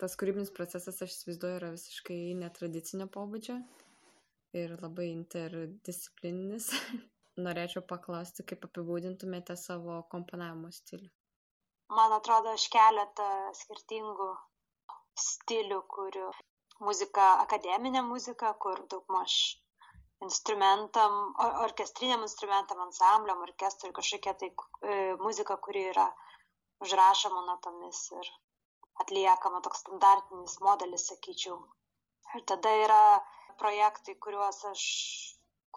tas kūrybinis procesas, aš įsivaizduoju, yra visiškai netradicinio pobūdžio ir labai interdisciplininis. Norėčiau paklausti, kaip apibūdintumėte savo komponavimo stilių. Man atrodo, aš keletą skirtingų stilių kuriu. Muzika, akademinė muzika, kur daugmaž instrumentam, or, orkestriniam instrumentam, ansambliam, orkestrui kažkokia tai e, muzika, kuri yra užrašoma natomis ir atliekama toks standartinis modelis, sakyčiau. Ir tada yra projektai, kuriuos aš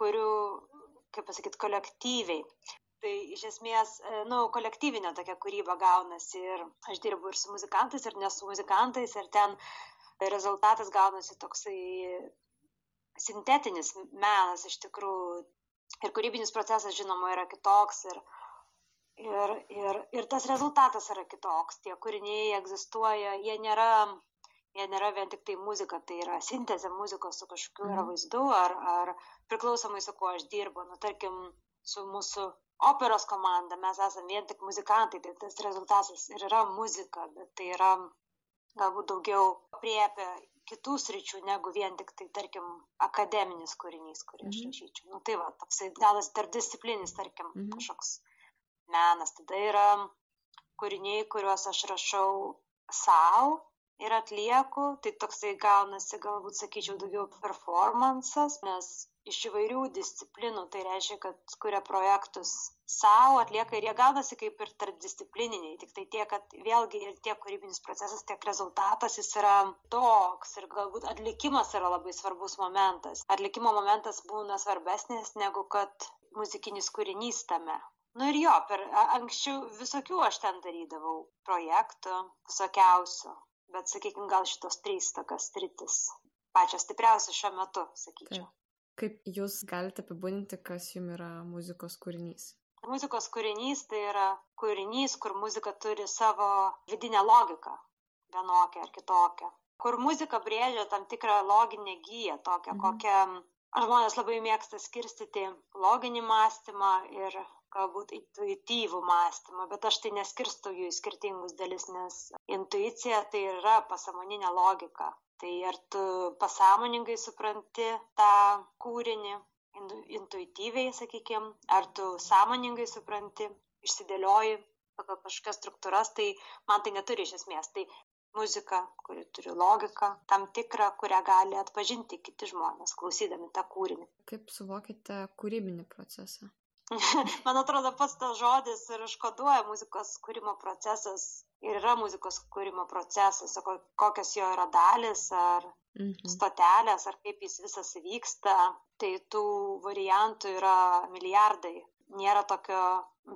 kuriu, kaip pasakyti, kolektyviai. Tai iš esmės, e, nu, kolektyvinė tokia kūryba gaunasi ir aš dirbu ir su muzikantais, ir ne su muzikantais, ir ten rezultatas gaunasi toksai sintetinis menas iš tikrųjų. Ir kūrybinis procesas, žinoma, yra kitoks. Ir, ir, ir, ir tas rezultatas yra kitoks. Tie kūriniai egzistuoja, jie nėra, jie nėra vien tik tai muzika, tai yra sintezė muzikos su kažkokiu mm. vaizdu ar, ar priklausomai su kuo aš dirbu. Nu, tarkim, su mūsų operos komanda mes esame vien tik muzikantai, tai tas rezultatas ir yra muzika, bet tai yra galbūt daugiau priepia kitų sričių negu vien tik tai, tarkim, akademinis kūrinys, kurį aš mhm. rašyčiau. Nu, tai va, toksai galas tarpdisciplinis, tarkim, mhm. kažkoks menas. Tada yra kūriniai, kuriuos aš rašau savo ir atlieku, tai toksai gaunasi, galbūt sakyčiau, daugiau performances, nes iš įvairių disciplinų, tai reiškia, kad kuria projektus savo, atlieka ir jie gaunasi kaip ir tarpdisciplininiai, tik tai tiek, kad vėlgi ir tiek kūrybinis procesas, tiek rezultatas jis yra toks ir galbūt atlikimas yra labai svarbus momentas. Atlikimo momentas būna svarbesnis negu kad muzikinis kūrinys tame. Nu ir jo, per anksčiau visokių aš ten darydavau projektų, visokiausių, bet sakykime, gal šitos trys tokios stritis pačios stipriausios šiuo metu, sakyčiau. Taip. Kaip jūs galite apibūdinti, kas jums yra muzikos kūrinys? Muzikos kūrinys tai yra kūrinys, kur muzika turi savo vidinę logiką, vienokią ar kitokią. Kur muzika brėžia tam tikrą loginę gyją, tokią, mhm. kokią žmonės labai mėgsta skirstyti loginį mąstymą ir galbūt intuityvų mąstymą, bet aš tai neskirstu jų į skirtingus dalis, nes intuicija tai yra pasamoninė logika. Tai ar tu pasąmoningai supranti tą kūrinį intuityviai sakykim ar tu sąmoningai supranti išsidėlioji pagal kažkokias struktūras tai man tai neturi iš esmės. Tai muzika kuri turi logiką tam tikrą kurią gali atpažinti kiti žmonės klausydami tą kūrinį. Kaip suvokiate kūrybinį procesą man atrodo pats tas žodis ir užkoduoja muzikos kūrimo procesas ir yra muzikos kūrimo procesas, kokios jo yra dalis ar mhm. stotelės, ar kaip jis visas vyksta, tai tų variantų yra milijardai. Nėra tokio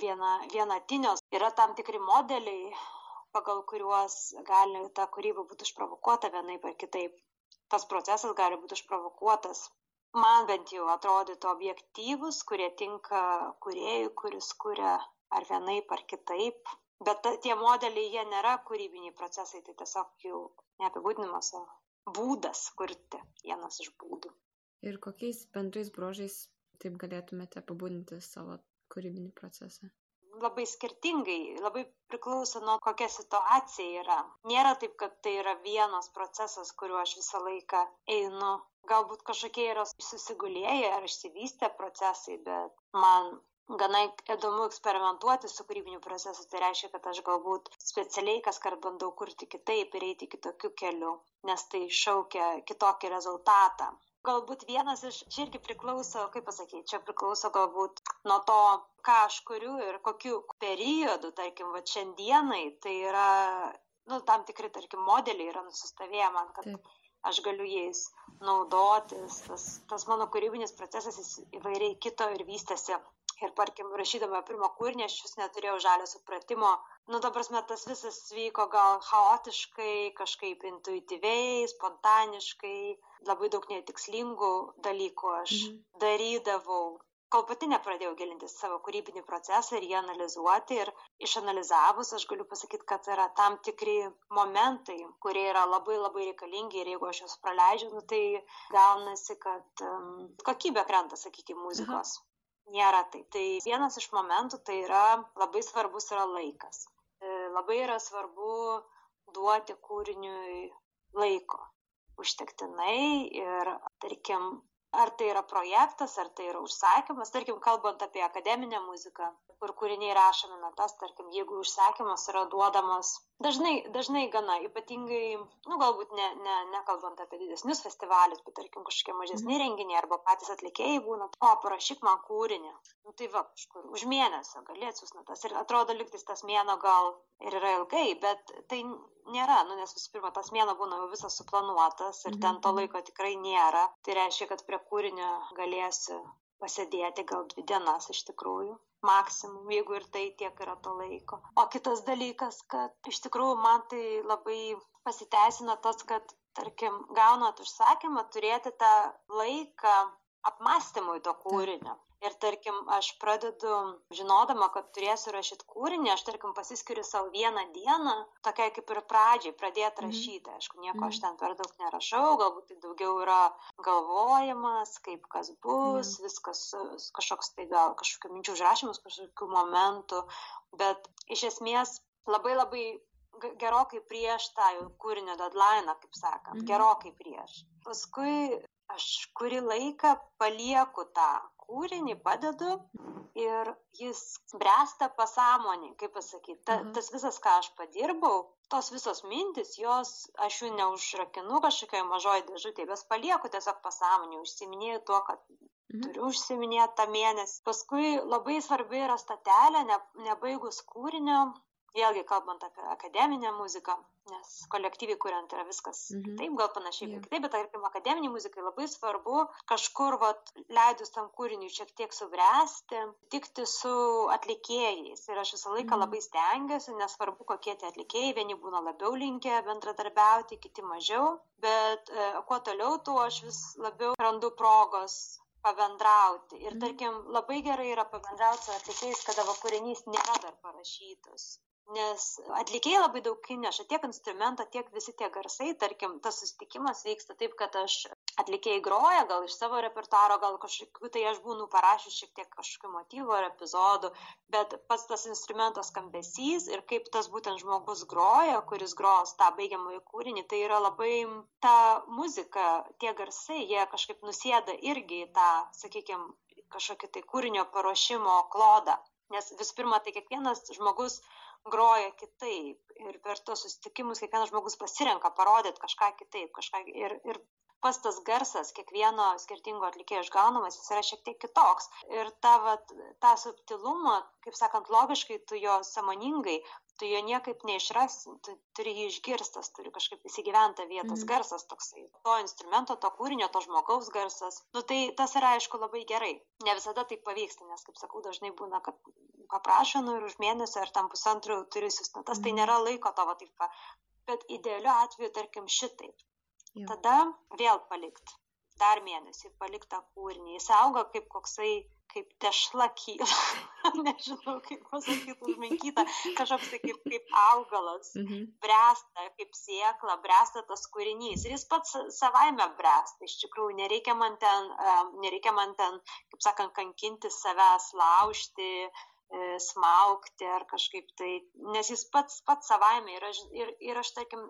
viena, vienatinios, yra tam tikri modeliai, pagal kuriuos gali ta kūryba būti išprovokuota vienaip ar kitaip. Tas procesas gali būti išprovokuotas. Man bent jau atrodytų objektyvus, kurie tinka kuriejui, kuris kuria ar vienaip ar kitaip bet tie modeliai, jie nėra kūrybiniai procesai, tai tiesiog jau neapibūdinimas, o būdas kurti, vienas iš būdų. Ir kokiais bendrais brožais taip galėtumėte apibūdinti savo kūrybinį procesą? Labai skirtingai, labai priklauso nuo kokia situacija yra. Nėra taip, kad tai yra vienas procesas, kuriuo aš visą laiką einu. Galbūt kažkokie yra susigulėję ar išsivystę procesai, bet man gana įdomu eksperimentuoti su kūrybiniu procesu, tai reiškia, kad aš galbūt specialiai kas kart bandau kurti kitaip ir eiti kitokiu keliu, nes tai šaukia kitokį rezultatą. Galbūt vienas iš, čia irgi priklauso, kaip pasakyti, čia priklauso galbūt nuo to, ką aš kuriu ir kokiu periodu, tarkim, va šiandienai, tai yra, nu, tam tikri, tarkim, modeliai yra nusistovėję man, kad Taip. Aš galiu jais naudotis, tas, tas mano kūrybinis procesas įvairiai kito ir vystėsi. Ir tarkim rašydama pirmą kūrinį aš vis neturėjau žalio supratimo. Nu ta prasme tas visas vyko gal chaotiškai kažkaip intuityviai spontaniškai labai daug netikslingų dalykų aš mhm. darydavau kol pati nepradėjau gilintis savo kūrybinį procesą ir jį analizuoti ir išanalizavus aš galiu pasakyti, kad yra tam tikri momentai, kurie yra labai labai reikalingi ir jeigu aš juos praleidžiu, nu, tai gaunasi, kad kokybė krenta, sakykime, muzikos. Nėra taip. Tai vienas iš momentų tai yra labai svarbus yra laikas. E, labai yra svarbu duoti kūriniui laiko užtektinai ir, tarkim, ar tai yra projektas, ar tai yra užsakymas, tarkim, kalbant apie akademinę muziką, kur kūriniai rašomi natas, tarkim, jeigu užsakymas yra duodamas, dažnai, dažnai gana, ypatingai, nu, galbūt ne, ne, nekalbant apie didesnius festivalius, bet tarkim, kažkokie mažesni mhm. renginiai arba patys atlikėjai būna, o parašyk man kūrinį. Nu, tai va, kažkur už mėnesio gali atsiųs natas ir atrodo liktis tas mėno gal ir yra ilgai, bet tai nėra, nu, nes visų pirma, tas mėno būna jau visas suplanuotas ir ten to mhm. laiko tikrai nėra. Tai reiškia, kad prie kūrinio galėsi pasėdėti gal dvi dienas iš tikrųjų maksimum, jeigu ir tai tiek yra to laiko. O kitas dalykas, kad iš tikrųjų man tai labai pasiteisina tas, kad, tarkim, gaunat užsakymą turėti tą laiką apmąstymui to kūrinio ir tarkim aš pradedu žinodama kad turėsiu rašyt kūrinį aš tarkim pasiskiriu sau vieną dieną tokiai kaip ir pradžiai pradėt mhm. rašyti aišku nieko aš mhm. ten per daug nerašau galbūt tai daugiau yra galvojimas kaip kas bus mhm. viskas kažkoks tai gal kažkokių minčių užrašymas kažkokių momentų bet iš esmės labai labai gerokai prieš tą jau kūrinio deadline, kaip sakant, gerokai prieš. Paskui aš kurį laiką palieku tą kūrinį padedu ir jis bręsta pasąmonį, kaip pasakyti, ta, mhm. tas visas, ką aš padirbau, tos visos mintis, jos, aš jų neužrakinu kažkokioje mažoje dėžutėje, bet palieku tiesiog pasąmonį, užsiminėjau tuo, kad mhm. turiu užsiminėti tą mėnesį. Paskui labai svarbi yra statelė, ne, nebaigus kūrinio, vėlgi kalbant apie akademinę muziką, nes kolektyviai kuriant yra viskas mhm. taip, gal panašiai, yeah. kitaip, bet tarkim, akademiniai muzikai labai svarbu kažkur, vat, leidus tam kūriniui šiek tiek subręsti, tikti su atlikėjais. Ir aš visą laiką mhm. labai stengiuosi, nesvarbu, kokie tie atlikėjai, vieni būna labiau linkę bendradarbiauti, kiti mažiau, bet e, kuo toliau, tuo aš vis labiau randu progos pabendrauti. Ir mhm. tarkim, labai gerai yra pabendrauti su atlikėjais, kada va kūrinys nėra dar parašytas nes atlikėjai labai daug įneša tiek instrumento, tiek visi tie garsai, tarkim, tas susitikimas vyksta taip, kad aš atlikėjai groja, gal iš savo repertuaro, gal kažkokiu tai aš būnu parašęs šiek tiek kažkokių motyvų ar epizodų, bet pats tas instrumentas skambesys ir kaip tas būtent žmogus groja, kuris gros tą baigiamąjį kūrinį, tai yra labai ta muzika, tie garsai, jie kažkaip nusėda irgi į tą, sakykime, kažkokį tai kūrinio paruošimo klodą. Nes visų pirma, tai kiekvienas žmogus groja kitaip ir per tuos susitikimus kiekvienas žmogus pasirenka parodyt kažką kitaip kažką ir ir pats tas garsas kiekvieno skirtingo atlikėjo išgaunamas jis yra šiek tiek kitoks. Ir tą vat tą subtilumą kaip sakant logiškai tu jo sąmoningai tu jo niekaip neišrasi tu turi jį išgirst tas turi kažkaip įsigyvent tavyje tas mhm. garsas toksai to instrumento to kūrinio to žmogaus garsas nu tai tas yra aišku labai gerai ne visada tai pavyksta nes kaip sakau dažnai būna kad paprašo, nu ir už mėnesio ar tam pusantro turi sustatas, tai mhm. nėra laiko tavo taip, bet idealiu atveju, tarkim, šitaip. Jo. Tada vėl palikt, dar mėnesį palikt tą kūrinį, jis auga kaip koksai, kaip tešla kyla, nežinau kaip pasakyti, užmenkyta, kažkoks tai kaip, kaip augalas, mhm. bręsta, kaip siekla, bręsta tas kūrinys. Ir jis pats savaime bręsta, iš tikrųjų nereikia man ten, nereikia man ten, kaip sakant, kankinti savęs, laužti, E, smaugti ar kažkaip tai, nes jis pats, pats savaime ir aš, ir, ir aš, tarkim,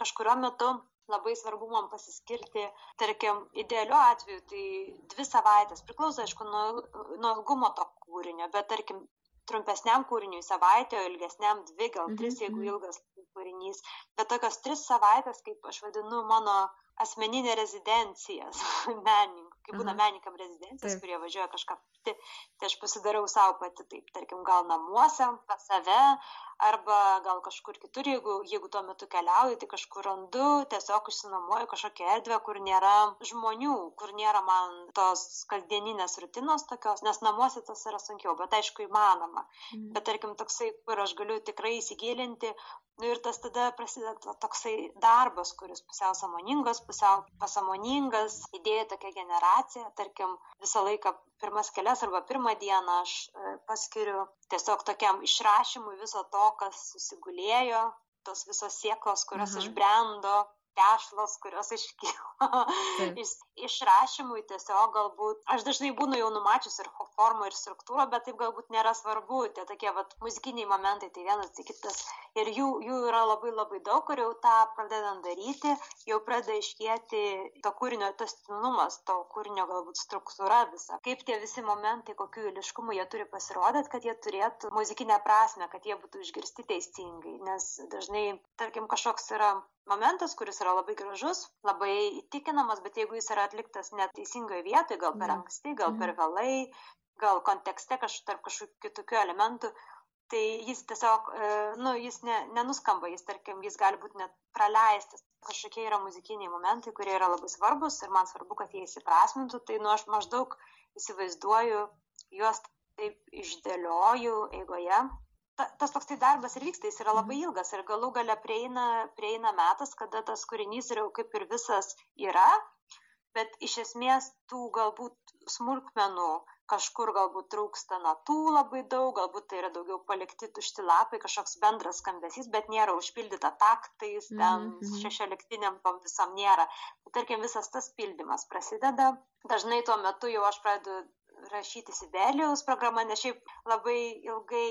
kažkurio metu labai svarbu man pasiskirti, tarkim, idealiu atveju tai dvi savaitės, priklauso, aišku, nuo, nuo ilgumo to kūrinio, bet, tarkim, trumpesniam kūriniui savaitę, o ilgesniam dvi, gal tris, mhm, jeigu mhm. ilgas kūrinys. Bet tokios tris savaitės, kaip aš vadinu, mano asmeninė rezidencija menininkų kai būna menininkam rezidencijos, kurie važiuoja kažką pati, tai aš pasidarau savo pati, taip, tarkim, gal namuose, pas save, arba gal kažkur kitur, jeigu, jeigu tuo metu keliauju, tai kažkur randu, tiesiog išsinamuoju kažkokią erdvę, kur nėra žmonių, kur nėra man tos kasdieninės rutinos tokios, nes namuose tas yra sunkiau, bet aišku įmanoma. Mm. Bet tarkim, toksai, kur aš galiu tikrai įsigilinti, Nu ir tas tada prasideda toksai darbas, kuris pusiau samoningas, pusiau pasamoningas, idėja tokia generacija, tarkim, visą laiką pirmas kelias arba pirmą dieną aš e, paskiriu tiesiog tokiam išrašymui viso to, kas susigulėjo, tos visos sieklos, kurios mhm. išbrendo, tešlos, kurios iškyla iš, išrašymui tiesiog galbūt, aš dažnai būnu jau numačius ir formą, ir struktūrą, bet taip galbūt nėra svarbu, tie tokie vat, muzikiniai momentai, tai vienas, tai kitas. Ir jų, jų yra labai labai daug, kur jau tą pradedant daryti, jau pradeda iškėti to kūrinio testinumas, to kūrinio galbūt struktūra visa. Kaip tie visi momentai, kokiu iliškumu jie turi pasirodyti, kad jie turėtų muzikinę prasme, kad jie būtų išgirsti teisingai. Nes dažnai, tarkim, kažkoks yra momentas, kuris yra labai gražus, labai įtikinamas, bet jeigu jis yra atliktas neteisingoje vietoje, gal per mhm. anksti, gal per mhm. vėlai, gal kontekste kažkaip tarp kažkokių kitokių elementų, tai jis tiesiog, e, nu, jis ne, nenuskamba, jis, tarkim, jis gali būti net praleistas. Kažkokie yra muzikiniai momentai, kurie yra labai svarbus ir man svarbu, kad jie įsiprasmintų, tai nu aš maždaug įsivaizduoju juos taip išdėlioju eigoje ta, tas toks tai darbas ir vyksta, jis yra labai mhm. ilgas ir galų gale prieina, prieina metas, kada tas kūrinys jau kaip ir visas yra, bet iš esmės tų galbūt smulkmenų kažkur galbūt trūksta natų labai daug, galbūt tai yra daugiau palikti tušti lapai, kažkoks bendras skambesys, bet nėra užpildyta taktais, ten mm -hmm. šešioliktiniam tom visam nėra. Tai tarkim, visas tas pildymas prasideda. Dažnai tuo metu jau aš pradedu rašyti Sibelijaus programą, nes šiaip labai ilgai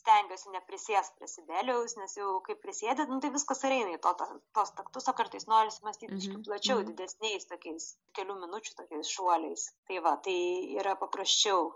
stengiuosi neprisėst prie Sibelijaus, nes jau kai prisėdė, nu, tai viskas eina į to, to, tos taktus, o kartais norisi mąstyti mm -hmm. plačiau, mm -hmm. didesniais tokiais kelių minučių tokiais šuoliais. Tai va, tai yra paprasčiau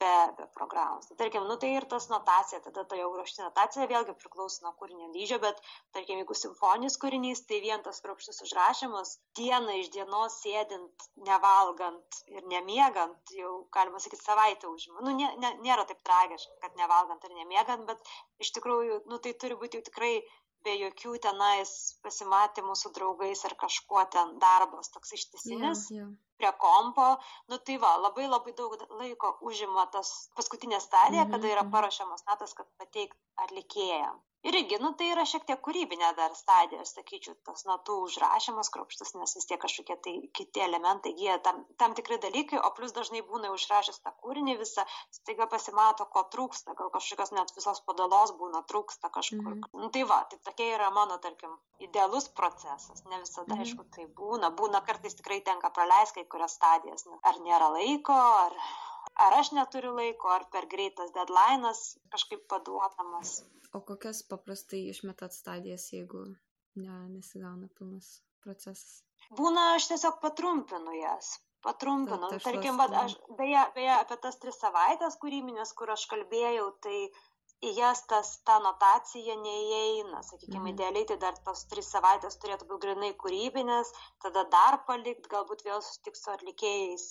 be, be programos. Tai tarkim, nu tai ir tas notacija, tada ta jau raštinė notacija vėlgi priklauso nuo kūrinio dydžio, bet tarkim, jeigu simfoninis kūrinys, tai vien tas kruopštus užrašymas, diena iš dienos sėdint, nevalgant ir nemiegant, jau galima sakyti, savaitę užima. Nu, nė, nė, nėra taip tragiška, kad nevalgant ir nemiegant, bet iš tikrųjų, nu tai turi būti jau tikrai be jokių tenais pasimatymų su draugais ar kažkuo ten darbas toks ištisinis yeah, yeah. Prie kompo. Nu tai va, labai labai daug laiko užima tas paskutinė stadija, -hmm. kada yra mhm. paruošiamas natas, kad pateikt atlikėjam irgi, nu, tai yra šiek tiek kūrybinė dar stadija, aš sakyčiau, tas natų užrašymas kropštus, nes vis tiek kažkokie tai kiti elementai gyja tam, tam tikri dalykai, o plus dažnai būna užrašęs tą kūrinį visą, staiga pasimato, ko trūksta, gal kažkokios net visos padalos būna trūksta kažkur. -hmm. nu, tai va, tai tokia yra mano, tarkim, idealus procesas, ne visada, -hmm. aišku, tai būna, būna kartais tikrai tenka praleisti kai kurias stadijas, ar nėra laiko, ar ar aš neturiu laiko, ar per greitas deadline'as kažkaip paduodamas. O kokias paprastai išmetat stadijas, jeigu ne, nesigauna pilnas procesas? Būna, aš tiesiog patrumpinu jas. Patrumpinu. Ta, Tarkim, va, aš, beje, beje, apie tas tris savaitės kūrybinės, kur aš kalbėjau, tai į jas tas, ta notacija neįeina. Sakykime, mm. idealiai tai dar tos tris savaitės turėtų būti grinai kūrybinės, tada dar palikti, galbūt vėl susitikti su atlikėjais,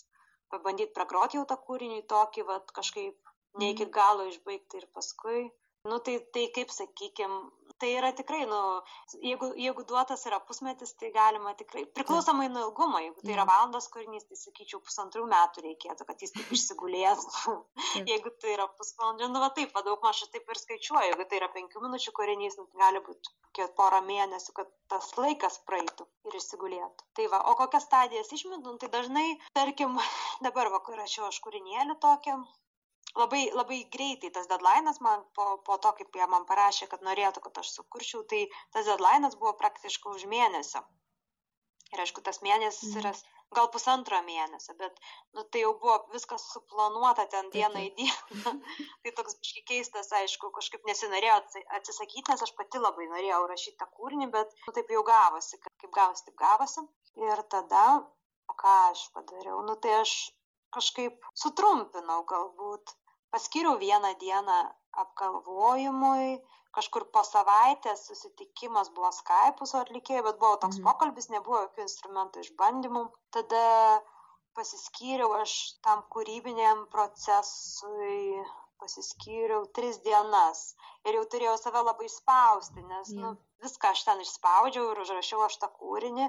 pabandyti pragroti jau tą kūrinį tokį, va, kažkaip ne iki mhm. galo išbaigti ir paskui nu tai tai kaip sakykim tai yra tikrai nu jeigu jeigu duotas yra pusmetis tai galima tikrai priklausomai nuo ilgumo jeigu tai yra valandos kūrinys tai sakyčiau pusantrų metų reikėtų kad jis taip išsigulėtų jeigu tai yra pusvalandžio nu va taip va daugmaž aš taip ir skaičiuoju jeigu tai yra penkių minučių kūrinys nu tai gali būt kokie porą mėnesių kad tas laikas praeitų ir išsigulėtų. Tai va o kokias stadijas išmetu nu tai dažnai tarkim dabar va kai rašiau aš kūrinėlį tokį labai labai greitai tas dedlainas man po po to kaip jie man parašė kad norėtų kad aš sukurčiau tai tas dedlainas buvo praktiškai už mėnesio. Ir aišku tas mėnesis mhm. yra gal pusantro mėnesio bet nu tai jau buvo viskas suplanuota ten diena į dieną. Tai toks biškį keistas aišku kažkaip nesinorėjo atsisakyt nes aš pati labai norėjau rašyt tą kūrinį bet nu taip jau gavosi kaip gavosi taip gavosi. Ir tada o ką aš padariau? Nu tai aš kažkaip sutrumpinau galbūt paskyriau vieną dieną apgalvojimui kažkur po savaitės susitikimas buvo skaipu su atlikėju bet buvo toks mhm. pokalbis nebuvo jokių instrumentų išbandymų tada pasiskyriau aš tam kūrybiniam procesui pasiskyriau tris dienas ir jau turėjau save labai spausti nes yeah. nu, viską aš ten išspaudžiau ir užrašiau aš tą kūrinį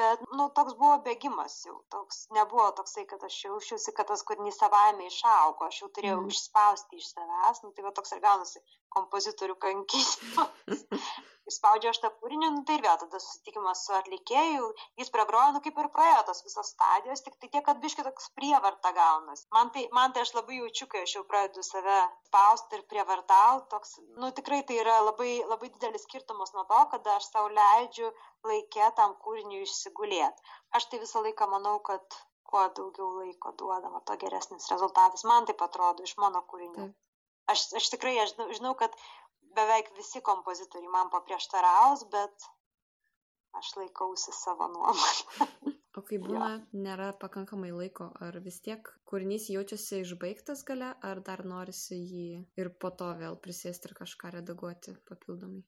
bet nu toks buvo bėgimas jau toks nebuvo toksai kad aš jausčiausi kad tas kūrinys savaime išaugo aš jau turėjau mm. išspausti iš savęs nu tai va toks ir gaunasi kompozitorių kankinimas. Įspaudžiu aš tą kūrinį, nu tai ir vėl tada susitikimas su atlikėju, jis pragrojo, nu kaip ir praėjo tos visos stadijos, tik tai tiek, kad biškai toks prievarta gaunas. Man tai, man tai aš labai jaučiu, kai aš jau pradedu save spausti ir prievartauti, toks, nu tikrai tai yra labai, labai didelis skirtumas nuo to, kada aš savo leidžiu laikę tam kūriniui išsigulėti. Aš tai visą laiką manau, kad kuo daugiau laiko duodama, to geresnis rezultatas. Man taip atrodo iš mano kūrinių. Aš, aš tikrai aš žinau, kad beveik visi kompozitoriai man paprieštaraus, bet aš laikausi savo nuomonę. O kai būna, ja. nėra pakankamai laiko, ar vis tiek kūrinys jaučiasi išbaigtas gale, ar dar norisi jį ir po to vėl prisėsti ir kažką redaguoti papildomai?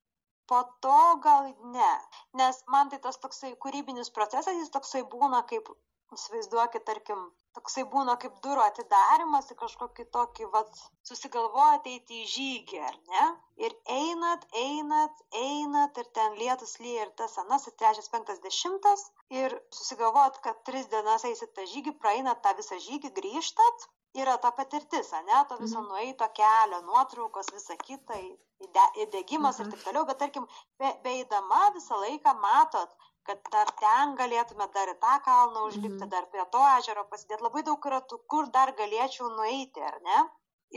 Po to gal ne, nes man tai tas toksai kūrybinis procesas, jis toksai būna kaip įsivaizduokit tarkim toksai būna kaip durų atidarymas į kažkokį tokį vat susigalvojat eiti į žygį ar ne ir einat einat einat ir ten lietus lyja ir tas anas ir trečias penktas dešimtas ir susigalvojat kad tris dienas eisit tą žygį praeinat tą visą žygį grįžtat yra ta patirtis ane to viso Mhm. nueito kelio nuotraukos visa kita įde įdegimas ir Mhm. taip toliau bet tarkim be beeidama visą laiką matot kad dar ten galėtume dar į tą kalną užlipti, Mhm. dar prie to ežero pasidėti. Labai daug yra tų, kur dar galėčiau nueiti, ar ne?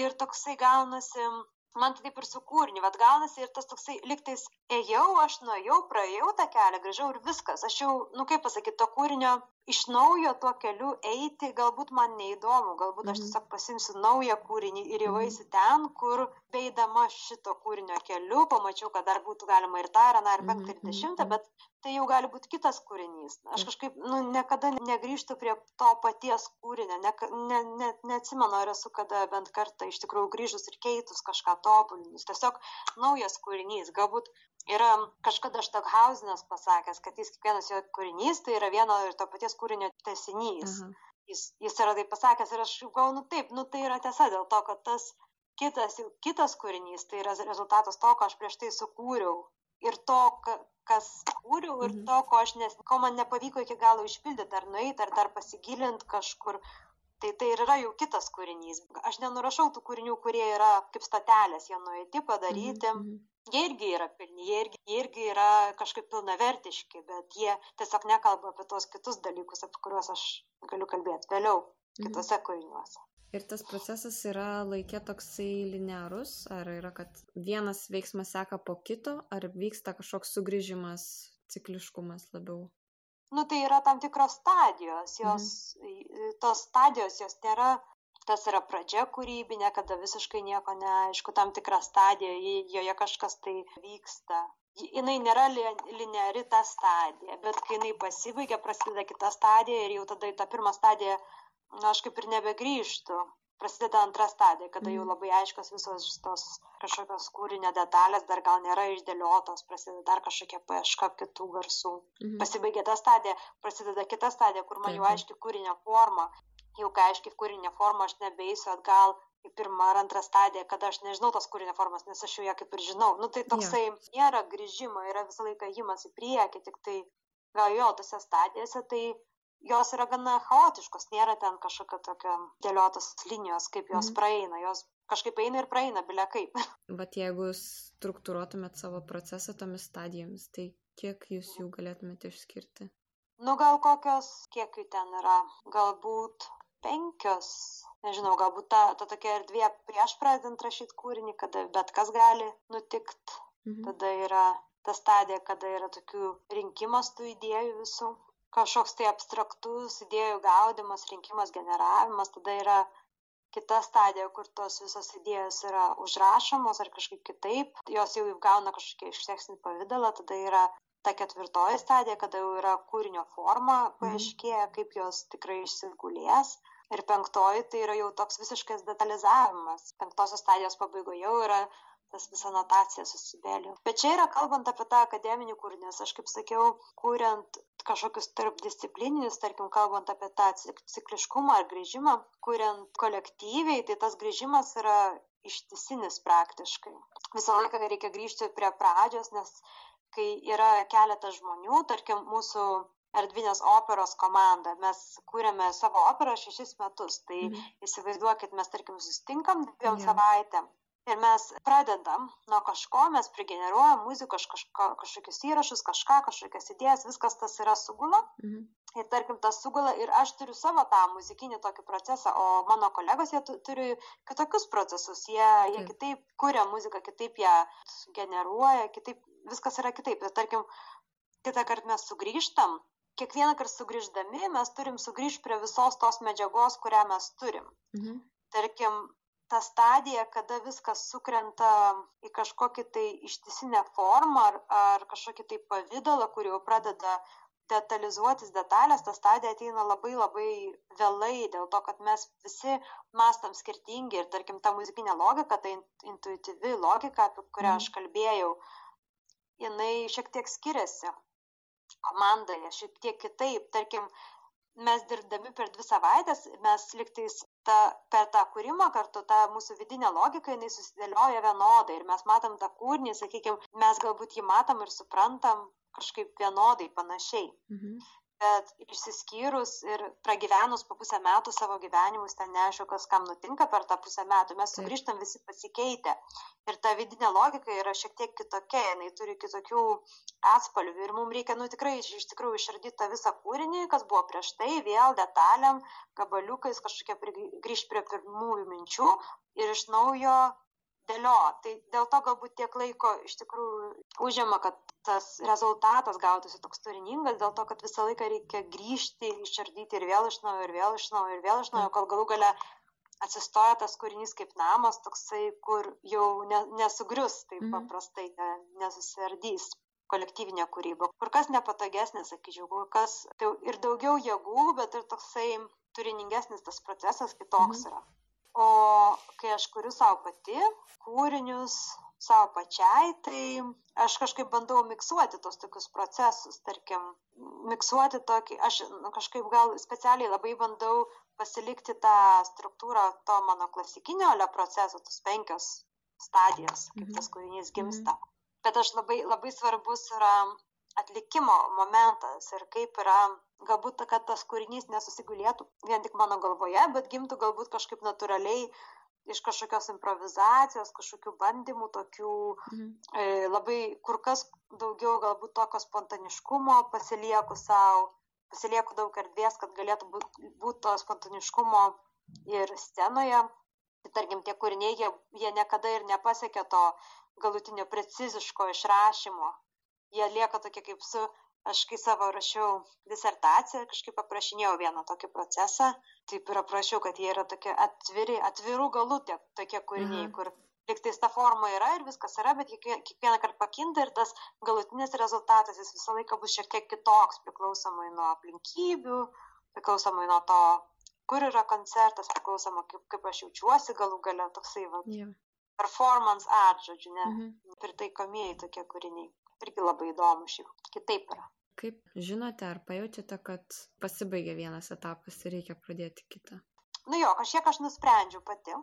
Ir toksai gaunasi, man tai taip ir su kūriniu, bet gaunasi ir tas toksai liktais ėjau, aš nuėjau, praėjau tą kelią, grįžau ir viskas. Aš jau, nu kaip pasakyti, to kūrinio iš naujo tuo keliu eiti, galbūt man neįdomu, galbūt aš Mhm. tiesiog pasimsiu naują kūrinį ir jau Mhm. eisiu ten, kur beidama šito kūrinio keliu, pamačiau, kad dar būtų galima ir tą, ir aną, ir Mhm, penktą, ir dešimtą, bet tai jau gali būti kitas kūrinys. Aš kažkaip, nu, niekada negrįžtu prie to paties kūrinio, ne, ne, ne, neatsimenu, ar esu kada bent kartą iš tikrųjų grįžus ir keitus kažką tobulinus. Tiesiog naujas kūrinys, galbūt yra kažkada Štokhausenas pasakęs, kad jis kiekvienas jo kūrinys tai yra vieno ir to paties kūrinio tesinys. Aha. Jis, jis yra tai pasakęs ir aš galvoju, nu taip, nu tai yra tiesa dėl to, kad tas kitas, kitas kūrinys tai yra rezultatas to, ką aš prieš tai sukūriau. Ir to, ka, kas kūriau, ir Mhm. to, ko, aš nes, ko man nepavyko iki galo išpildyti, ar nueiti, ar dar pasigilinti kažkur. Tai tai ir yra jau kitas kūrinys. Aš nenurašau tų kūrinių, kurie yra kaip statelės, jie nueiti, padaryti. Mhm, mhm. Jie irgi yra pilni, jie irgi, jie irgi yra kažkaip pilnavertiški, bet jie tiesiog nekalba apie tos kitus dalykus, apie kuriuos aš galiu kalbėti vėliau, Mhm. kitose kūriniuose. Ir tas procesas yra laikė toksai linearus, ar yra, kad vienas veiksmas seka po kito, ar vyksta kažkoks sugrįžimas, cikliškumas labiau? Nu, tai yra tam tikros stadijos, jos, mhm. tos stadijos, jos nėra, tas yra pradžia kūrybinė, kada visiškai nieko neaišku, tam tikra stadija, ji- joje kažkas tai vyksta. Ji- Jinai nėra li- lineari ta stadija, bet kai jinai pasibaigia, prasideda kita stadija ir jau tada į tą pirmą stadiją, na, aš kaip ir nebegrįžtu. Prasideda antra stadija, kada jau Mhm. labai aiškios visos šitos kažkokios kūrinio detalės dar gal nėra išdėliotos, prasideda dar kažkokia paieška kitų garsų Mhm. pasibaigia ta stadija, prasideda kita stadija, kur man jau aiški kūrinio forma. Jau kai aiški kūrinio forma, aš nebeisiu atgal į pirmą ar antrą stadiją, kada aš nežinau tos kūrinio formos, nes aš jau ją kaip ir žinau. Nu tai toksai nėra grįžimo, yra visą laiką įjimas į priekį, tik tai gal jo tose stadijose, tai jos yra gana chaotiškos, nėra ten kažkokio tokio dėliotos linijos, kaip jos Mhm. praeina, jos kažkaip eina ir praeina, bilia kaip. Bet jeigu struktūruotumėt savo procesą tomis stadijomis, tai kiek jūs jų galėtumėte išskirti? Nu gal kokios, kiek jų ten yra, galbūt penkios, nežinau, galbūt ta, ta tokia erdvė prieš pradedant rašyti kūrinį, kada bet kas gali nutikti. Mhm. Tada yra ta stadija, kada yra tokių rinkimas tų idėjų visų, kažkoks tai abstraktus idėjų gaudimas, rinkimas, generavimas, tada yra kita stadija, kur tos visos idėjos yra užrašomos ar kažkaip kitaip, jos jau įgauna kažkokį išseksinį pavydalą, tada yra ta ketvirtoji stadija, kada jau yra kūrinio forma paaiškėja, kaip jos tikrai išsigulės. Ir penktoji tai yra jau toks visiškas detalizavimas. Penktosios stadijos pabaigoje jau yra tas visa notacija susibėlė. Bet čia yra kalbant apie tą akademinį kūrinį, nes aš kaip sakiau, kuriant kažkokius tarpdisciplininius, tarkim, kalbant apie tą cik- cikliškumą ar grįžimą, kuriant kolektyviai, tai tas grįžimas yra ištisinis praktiškai. Visą laiką reikia grįžti prie pradžios, nes kai yra keletas žmonių, tarkim, mūsų erdvinės operos komanda, mes kūrėme savo operą šešis metus, tai Mhm. įsivaizduokit, mes tarkim susitinkam dviem Jo. savaitėm ir mes pradedam nuo kažko, mes prigeneruojam muziką, kažko, kažkokius įrašus, kažką, kažkokias idėjas, viskas tas yra sugula. Mhm. Ir tarkim, tas sugula ir aš turiu savo tą muzikinį tokį procesą, o mano kolegos jie turi kitokius procesus, jie, jie kitaip kuria muziką, kitaip ją generuoja, kitaip, viskas yra kitaip. Ir tarkim, kitą kartą mes sugrįžtam, kiekvieną kartą sugrįždami mes turim sugrįžti prie visos tos medžiagos, kurią mes turim. Mhm. Tarkim, ta stadija, kada viskas sukrenta į kažkokį tai ištisinę formą ar, ar kažkokį tai pavydalą, kur jau pradeda detalizuotis detalės, ta stadija ateina labai labai vėlai, dėl to, kad mes visi mastam skirtingi ir tarkim ta muzikinė logika, ta intuityvi logika, apie kurią aš mhm. kalbėjau, jinai šiek tiek skiriasi komandoje, šiek tiek kitaip, tarkim, mes dirbdami per dvi savaites mes lygtais ta per tą kūrimą kartu ta mūsų vidinė logika jinai susidėlioja vienodai ir mes matom tą kūrinį sakykim mes galbūt jį matom ir suprantam kažkaip vienodai panašiai. Mhm bet išsiskyrus ir pragyvenus po pusę metų savo gyvenimus ten neaišku kas kam nutinka per tą pusę metų mes sugrįžtam visi pasikeitę. Ir ta vidinė logika yra šiek tiek kitokia jinai turi kitokių atspalvių ir mum reikia nu tikrai iš, tikrųjų išardyt tą visą kūrinį kas buvo prieš tai vėl detalėm gabaliukais kažkokia grįžt prie pirmųjų minčių ir iš naujo dėliot tai dėl to galbūt tiek laiko iš tikrųjų užima kad tas rezultatas gautųsi toks turiningas dėl to kad visą laiką reikia grįžti išardyti ir vėl iš naujo ir vėl iš naujo ir vėl iš naujo kol galų gale atsistoja tas kūrinys kaip namas toksai kur jau ne nesugrius taip mhm. paprastai ne nesusiardys kolektyvinė kūryba kur kas nepatogesnė sakyčiau kur kas tai ir daugiau jėgų bet ir toksai turiningesnis tas procesas kitoks mhm. yra o kai aš kuriu sau pati kūrinius sau pačiai, tai aš kažkaip bandau miksuoti tos tokius procesus, tarkim, miksuoti tokį, aš nu, kažkaip gal specialiai labai bandau pasilikti tą struktūrą to mano klasikinio le proceso, tos penkios stadijos, kaip tas kūrinys gimsta. Bet aš labai, labai svarbus yra atlikimo momentas ir kaip yra galbūt kad tas kūrinys nesusigulėtų vien tik mano galvoje bet gimtų galbūt kažkaip natūraliai iš kažkokios improvizacijos kažkokių bandymų tokių mhm. e, labai kur kas daugiau galbūt tokio spontaniškumo pasilieku sau pasilieku daug erdvės kad galėtų būti būt to spontaniškumo ir scenoje tai tarkim tie kūriniai jie, jie niekada ir nepasiekia to galutinio preciziško išrašymo jie lieka tokie kaip su, aš kai savo rašiau disertaciją, kažkaip aprašinėjau vieną tokį procesą, taip ir aprašiau, kad jie yra tokie atviri, atvirų galų tie tokie kūriniai, mhm. kur liktais ta forma yra ir viskas yra, bet kiekvieną kartą pakinta ir tas galutinis rezultatas jis visą laiką bus šiek tiek kitoks, priklausomai nuo aplinkybių, priklausomai nuo to, kur yra koncertas, priklausomai kaip, kaip aš jaučiuosi galų gale, toksai va. Yeah. Performance art, žodžiu, ne, mm -hmm. pritaikomieji tokie kūriniai irgi labai įdomu šiaip kitaip yra. Kaip žinote ar pajutėte, kad pasibaigė vienas etapas ir reikia pradėti kitą? Nu jo, kažkiek aš nusprendžiu pati.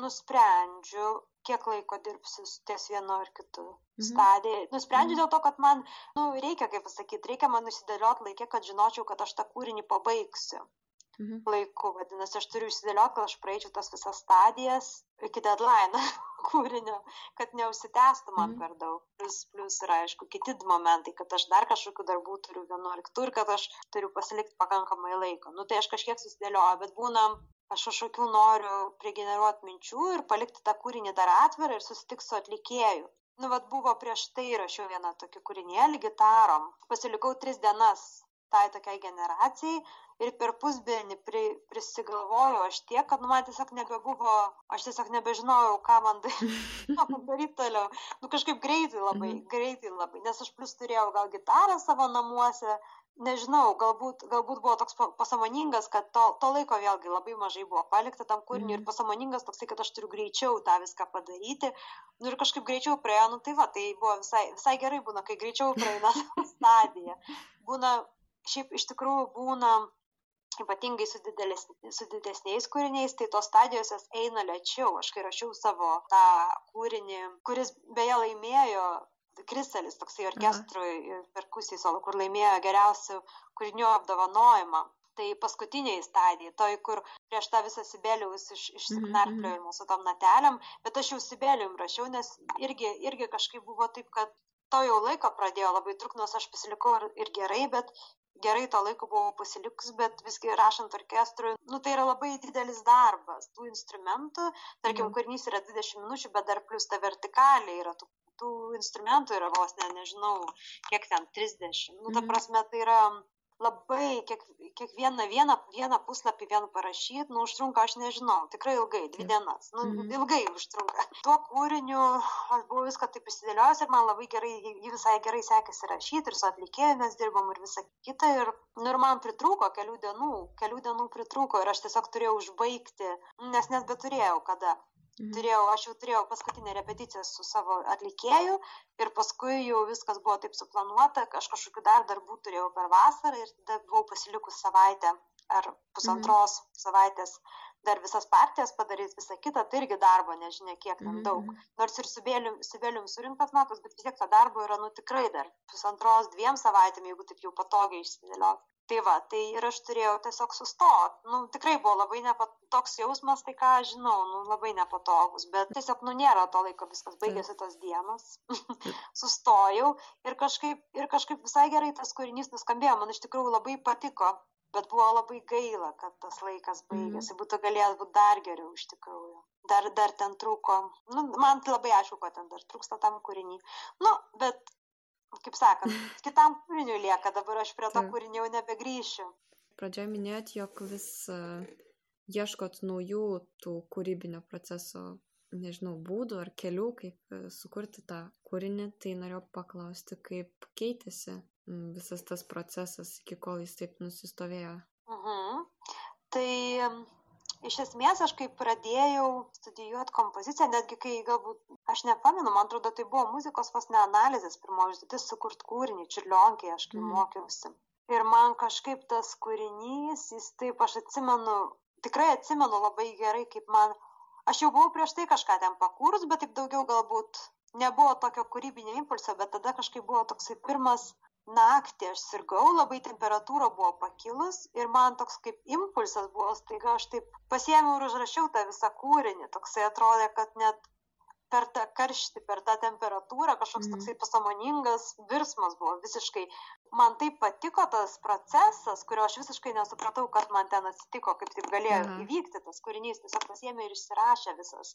Nusprendžiu, kiek laiko dirbsiu ties vienu ar kitu mhm. stadijai. Nusprendžiu mhm. dėl to, kad man, nu, reikia, kaip pasakyti, reikia man nusidėlioti laikė, kad žinočiau, kad aš tą kūrinį pabaigsiu mhm. laiku. Vadinasi, aš turiu išsidėlioti, kad aš praeičiau tas visas stadijas iki deadline kūrinio, kad neužsitęstų man mhm. per daug. Plus, plus yra, aišku, kiti momentai, kad aš dar kažkokių darbų turiu vienu ar kitur ir kad aš turiu pasilikti pakankamai laiko. Nu, tai aš kažkiek susidėlioju, bet būna aš kažkokių noriu prigeneruoti minčių ir palikti tą kūrinį dar atvirą ir susitikti su atlikėju. Nu, vad buvo prieš tai rašiau vieną tokį kūrinėlį gitarom. Pasilikau tris dienas tai tokiai generacijai ir per pusdienį pri, prisigalvojau aš tiek, kad nu, man tiesiog nebebuvo, aš tiesiog nebežinojau, ką man daryti toliau. Nu kažkaip greitai labai, mhm. greitai labai, nes aš plus turėjau gal gitarą savo namuose, nežinau, galbūt, galbūt buvo toks pasamoningas, kad to, to laiko vėlgi labai mažai buvo palikta tam kūriniui ir pasamoningas toksai, kad aš turiu greičiau tą viską padaryti. Nu ir kažkaip greičiau praėjo, nu tai va, tai buvo visai, visai gerai būna, kai greičiau praeina stadija. Būna šiaip iš tikrųjų būna ypatingai su, didelis, su didesniais kūriniais, tai tos stadijos jos eina lėčiau. Aš kai rašiau savo tą kūrinį, kuris beje laimėjo Kristalis, toksai orkestrui ir perkusijai solo, kur laimėjo geriausių kūrinių apdovanojimą. Tai paskutiniai stadijai, toj, kur prieš tą visą Sibelijaus iš, Mhm, išsiknarpliojimą su tom natelėm, bet aš jau Sibelijum rašiau, nes irgi, irgi kažkaip buvo taip, kad to jau laiko pradėjo labai truk, nors aš pasilikau ir, ir gerai, bet gerai to laiko buvau pasilikus, bet visgi rašant orkestrui, nu tai yra labai didelis darbas tų instrumentų, tarkim, Jo. kūrinys yra 20 minučių, bet dar plus ta vertikalė yra tų, tų instrumentų yra vos ne, nežinau, kiek ten 30. Nu, ta Mhm. prasme, tai yra labai, kiek, kiekvieną vieną, vieną puslapį vien parašyti, nu, užtrunka, aš nežinau, tikrai ilgai, dvi dienas, nu, Mhm. ilgai užtrunka. Tuo kūriniu aš buvau viską taip įsidėliojęs ir man labai gerai, jį visai gerai sekėsi rašyti ir su atlikėju mes dirbom ir visa kita ir, nu, ir man pritrūko kelių dienų, kelių dienų pritrūko ir aš tiesiog turėjau užbaigti, nes net beturėjau kada. Mhm. Turėjau, aš jau turėjau paskutinę repeticiją su savo atlikėju ir paskui jau viskas buvo taip suplanuota, aš kažkokiu dar darbų turėjau per vasarą ir tada buvau pasilikus savaitę ar pusantros savaitės dar visas partijas padaryti, visą kitą, tai irgi darbo, nežinia kiek ten Mhm, daug. mhm. Nors ir su Bėlium, su Bėlium surinktas natas, bet vis tiek to darbo yra, nu tikrai dar pusantros, dviem savaitėm, jeigu taip jau patogiai išsidėliot. Tai va, tai ir aš turėjau tiesiog sustot. Nu, tikrai buvo labai nepat... toks jausmas, tai ką aš žinau, nu, labai nepatogus, bet tiesiog, nu, nėra to laiko, viskas baigėsi tos dienos. Sustojau ir kažkaip, ir kažkaip visai gerai tas kūrinys nuskambėjo, man iš tikrųjų labai patiko. Bet buvo labai gaila, kad tas laikas baigėsi, būtų galėjęs būti dar geriau iš tikrųjų. Dar, dar ten trūko, nu, man labai aišku, kad ten dar trūksta tam kūrinį. Nu, bet, kaip sakant, kitam kūriniui lieka, dabar aš prie to kūrinio jau nebegrįšiu. Pradžioje minėjot, jog vis uh, ieškot naujų tų kūrybinio proceso, nežinau, būdų ar kelių, kaip uh, sukurti tą kūrinį, tai norėjau paklausti, kaip keitėsi visas tas procesas, iki kol jis taip nusistovėjo. Mhm. Tai iš esmės aš kai pradėjau studijuoti kompoziciją, netgi kai galbūt, aš nepamenu, man atrodo, tai buvo muzikos vos ne analizės pirmoji užduotis sukurt kūrinį, čiurlionkį, aš kai Mhm. mokiausi. Ir man kažkaip tas kūrinys, jis taip, aš atsimenu, tikrai atsimenu labai gerai, kaip man, aš jau buvau prieš tai kažką ten pakūrus, bet taip daugiau galbūt nebuvo tokio kūrybinio impulso, bet tada kažkaip buvo toksai pirmas naktį aš sirgau, labai temperatūra buvo pakilus ir man toks kaip impulsas buvo, staiga aš taip pasiėmiau ir užrašiau tą visą kūrinį, toksai atrodė, kad net per tą karštį, per tą temperatūrą kažkoks Mhm. toksai pasamoningas virsmas buvo visiškai. Man taip patiko tas procesas, kurio aš visiškai nesupratau, kad man ten atsitiko, kaip taip galėjo Aha. įvykti tas kūrinys, tiesiog pasiėmė ir išsirašė visas.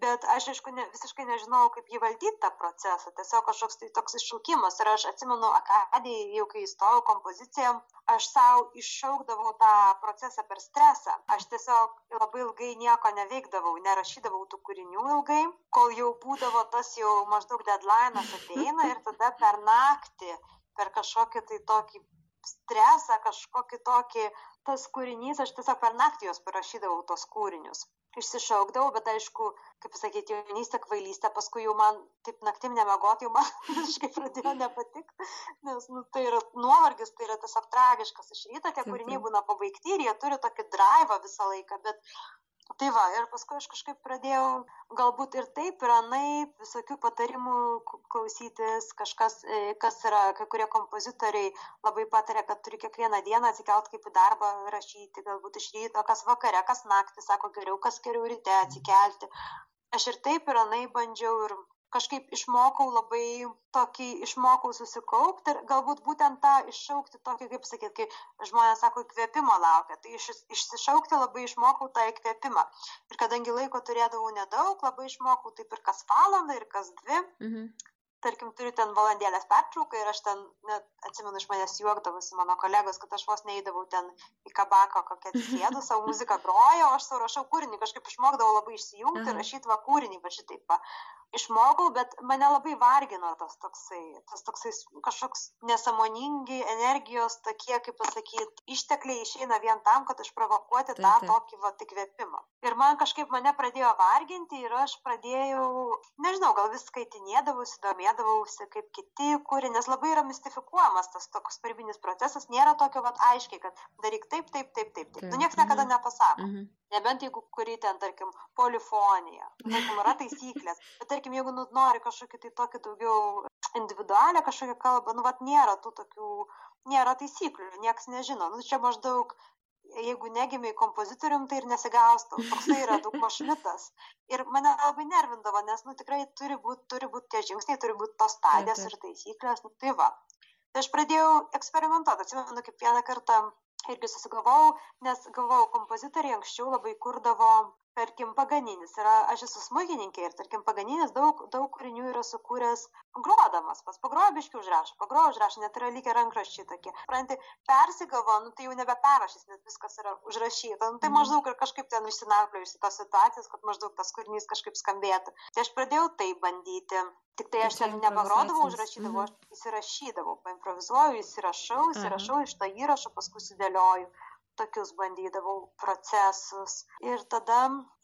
Bet aš, aišku, ne, visiškai nežinojau, kaip jį valdyti tą procesą. Tiesiog kažkoks tai toks iššūkimas. Ir aš atsimenu, akadijai, jau kai įstojau kompoziciją, aš savo iššaukdavau tą procesą per stresą. Aš tiesiog labai ilgai nieko neveikdavau, nerašydavau tų kūrinių ilgai, kol jau būdavo tas jau maždaug deadline'as ateina ir tada per naktį, per kažkokį tai tokį stresą, kažkokį tokį, tas kūrinys, aš tiesiog per naktį jos parašydavau tos kūrinius išsišaukdavau, bet aišku, kaip sakyti, jaunystė, kvailystė, paskui jau man taip naktim nemegoti, jau man visiškai pradėjo nepatikti, nes nu, tai yra nuovargis, tai yra tiesiog tragiškas. Iš ryto tie kūriniai būna pabaigti ir jie turi tokį drivą visą laiką, bet tai va, ir paskui aš kažkaip pradėjau galbūt ir taip, ir anaip, visokių patarimų klausytis, kažkas, e, kas yra, kai kurie kompozitoriai labai patarė, kad turi kiekvieną dieną atsikelt kaip į darbą rašyti, galbūt iš ryto, kas vakare, kas naktį, sako geriau, kas geriau ryte atsikelti. Aš ir taip ir anai bandžiau ir kažkaip išmokau labai tokį, išmokau susikaupti ir galbūt būtent tą iššaukti tokį, kaip sakyt, kai žmonės sako, įkvėpimo laukia, tai iš, išsišaukti labai išmokau tą įkvėpimą. Ir kadangi laiko turėdavau nedaug, labai išmokau taip ir kas valandą, ir kas dvi Mhm. Tarkim, turiu ten valandėlės pertrauką ir aš ten, net atsimenu, iš manęs juokdavosi mano kolegos, kad aš vos neįdavau ten į kabaką kokią atsisėdu, savo muziką groju, o aš savo rašau kūrinį, kažkaip išmokdavau labai išsijungti ir rašyti va kūrinį, va šitaip. Va. Išmokau, bet mane labai vargino tas toksai, tas toksai kažkoks nesamoningi energijos tokie, kaip pasakyti, ištekliai išeina vien tam, kad išprovokuoti Taip, tą taip. tokį va įkvėpimą. Ir man kažkaip mane pradėjo varginti ir aš pradėjau, nežinau, gal vis skaitinėdavausi, domėdavausi kaip kiti kūrė, nes labai yra mistifikuojamas tas toks kūrybinis procesas, nėra tokio va aiškiai, kad daryk taip, taip, taip, taip. taip. Nu, niekas niekada nepasako. Mhm. Nebent jeigu kuri ten, tarkim, polifonija, tarkim, yra taisyklės, bet tarkim, jeigu nu, nori kažkokį tai tokį daugiau individualią kažkokią kalbą, nu, vat nėra tų tokių, nėra taisyklių ir niekas nežino. Nu, čia maždaug jeigu negimiai kompozitorium, tai ir nesigaus, toksai yra daug mašmitas. Ir mane labai nervindavo, nes, nu, tikrai turi būti turi būt tie žingsniai, turi būti tos stadijos ir taisyklės, nu, tai va. Tai aš pradėjau eksperimentuoti, atsimenu, kaip vieną kartą irgi susigalvojau, nes galvojau, kompozitoriai anksčiau labai kurdavo tarkim paganinis yra aš esu smuikininkė ir tarkim paganinis daug daug kūrinių yra sukūręs grodamas. Pats pagroja biškį užrašo pagroja užrašo net yra likę rankraščiai tokie. Supranti persigalvoja nu tai jau nebe perrašys nes viskas yra užrašyta. Nu tai mhm. maždaug ir kažkaip ten išsinarpliojus į tas situacijas kad maždaug tas kūrinys kažkaip skambėtų. Tai aš pradėjau tai bandyti. Tik tai aš ten nepagrodavau užrašydavau aš mhm. įsirašydavau paimprovizuoju įsirašau įsirašau iš to įrašo paskui sudėlioju tokius bandydavau procesus. Ir tada,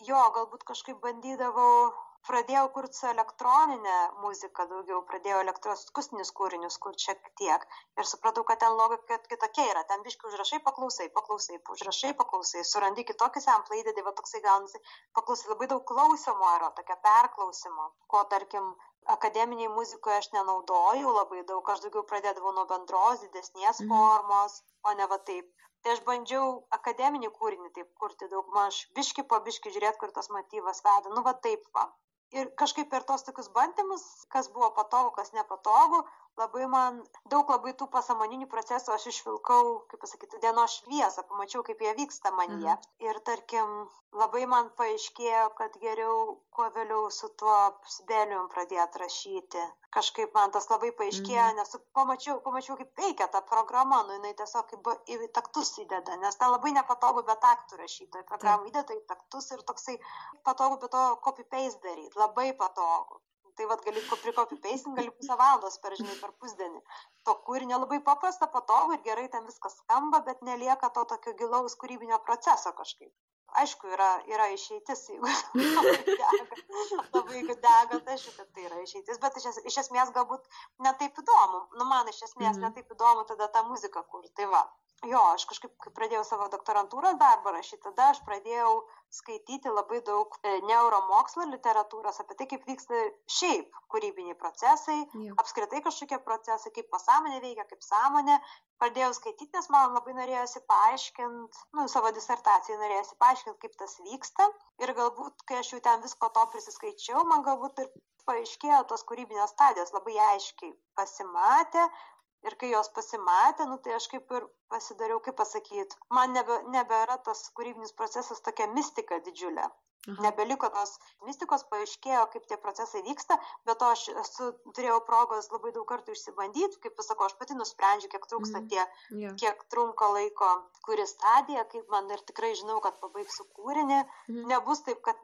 jo, galbūt kažkaip bandydavau, pradėjau kurti su elektroninė muzika daugiau, pradėjau elektros akustinius kūrinius kurti šiek tiek. Ir supratau, kad ten logika kitokia yra. Ten biškai užrašai, paklausai, paklausai, užrašai, paklausai, surandi kitokį samplą, įdedi, va toksai gaunasi, paklausai, labai daug klausimo yra, tokia perklausimo, ko tarkim akademinėje muzikoje aš nenaudoju labai daug, aš daugiau pradėdavau nuo bendros, didesnės mhm. formos, o ne va taip. Tai aš bandžiau akademinį kūrinį taip kurti daugmaž biškį po biškį žiūrėt kur tas motyvas veda. Nu va taip va. Ir kažkaip per tuos tokius bandymus kas buvo patogu kas nepatogu labai man daug labai tų pasąmoninių procesų aš išvilkau kaip pasakyti dienos šviesą pamačiau kaip jie vyksta manyje mhm. ir tarkim labai man paaiškėjo kad geriau kuo vėliau su tuo sibelium pradėt rašyti kažkaip man tas labai paaiškėjo mhm. nes pamačiau pamačiau kaip veikia ta programa nu jinai tiesiog kaip į taktus įdeda nes ten labai nepatogu be taktų rašyt toj programoj įdeda į taktus ir toksai patogu be to copy paste daryt labai patogu tai vat gali prikopi peisint, gali pusę valandos per, žinai, per pusdienį. To kūrinio labai paprasta, patogu ir gerai ten viskas skamba, bet nelieka to tokio gilaus kūrybinio proceso kažkaip. Aišku, yra, yra išeitis, jeigu labai dega, tai aišku, kad tai yra išeitis, bet iš, es, iš esmės galbūt netaip įdomu, nu man iš esmės mm -hmm. netaip įdomu tada tą muziką kur. Tai va, jo, aš kažkaip, kai pradėjau savo doktorantūros darbą rašyti, tada aš pradėjau skaityti labai daug e, neuromokslo literatūros apie tai, kaip vyksta šiaip kūrybiniai procesai, jo. apskritai kažkokie procesai, kaip pasąmonė veikia, kaip sąmonė. Pradėjau skaityti, nes man labai norėjosi paaiškinti, nu, savo disertacijai norėjosi paaiškinti, kaip tas vyksta. Ir galbūt, kai aš jau ten visko to prisiskaičiau, man galbūt ir paaiškėjo tos kūrybinės stadijos labai aiškiai pasimatė, ir kai jos pasimatė nu tai aš kaip ir pasidariau kaip pasakyt man nebe nebėra tas kūrybinis procesas tokia mistika didžiulė Aha. nebeliko tos mistikos paaiškėjo kaip tie procesai vyksta be to aš esu turėjau progos labai daug kartų išsibandyt kaip pasakau aš pati nusprendžiu kiek trūksta mm. tie yeah. kiek trunka laiko kuri stadija kaip man ir tikrai žinau kad pabaigsiu kūrinį mm. nebus taip kad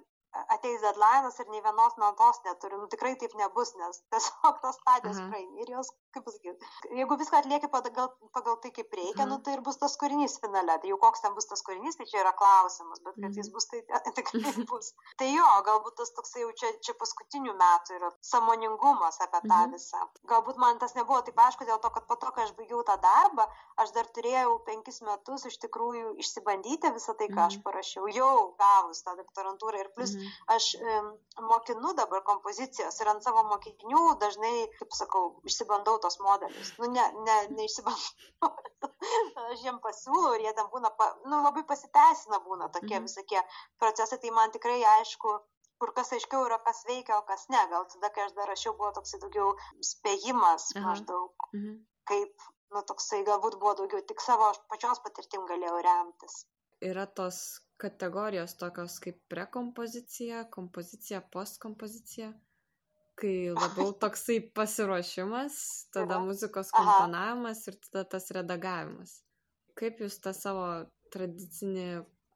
ateis deadline'as ir nei vienos natos neturiu. Nu, tikrai taip nebus, nes tiesiog tos stadijos praeini ir jos, kaip pasakyti, jeigu viską atlieki pagal, pagal tai, kaip reikia, nu, tai ir bus tas kūrinys finale. Tai jau koks ten bus tas kūrinys, tai čia yra klausimas, bet kad jis bus, tai tikrai bus. tai jo, galbūt tas toksai jau čia, čia paskutinių metų yra samoningumas apie tą mhm. visą. Galbūt man tas nebuvo taip aišku dėl to, kad po to, kai aš baigiau tą darbą, aš dar turėjau penkis metus iš tikrųjų išsibandyti visą tai, ką aš parašiau, jau gavus tą doktorantūrą ir plus Mhm. Aš mokinu dabar kompozicijos ir ant savo mokinių dažnai, kaip sakau, išsibandau tos modelius. Nu, ne, ne, neišsibandau. aš jiem pasiūlau ir jie tam būna, pa, nu, labai pasiteisina būna tokie mhm. visokie procesai. Tai man tikrai aišku, kur kas aiškiau yra, kas veikia, o kas ne. Gal tada, kai aš dar rašiau, buvo toksai daugiau spėjimas Aha. maždaug, mhm. kaip, nu, toksai galbūt buvo daugiau tik savo pačios patirtim galėjau remtis. Yra tos kategorijos tokios kaip prekompozicija, kompozicija, postkompozicija, kai labiau toksai pasiruošimas, tada muzikos komponavimas ir tada tas redagavimas. Kaip jūs tą savo tradicinį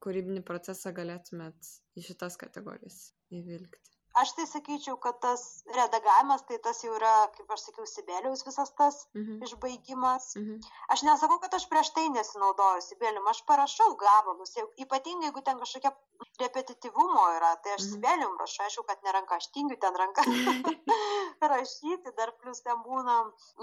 kūrybinį procesą galėtumėt į šitas kategorijas įvilgti? Aš tai sakyčiau kad tas redagavimas tai tas jau yra kaip aš sakiau sibelijaus visas tas mhm. išbaigimas mhm. aš nesakau kad aš prieš tai nesinaudoju sibelium aš parašau gabalus jau ypatingai jeigu ten kažkokia repetityvumo yra tai aš mhm. sibelium rašau aišku kad ne ranka aš tingiu ten ranka rašyti dar plus ten būna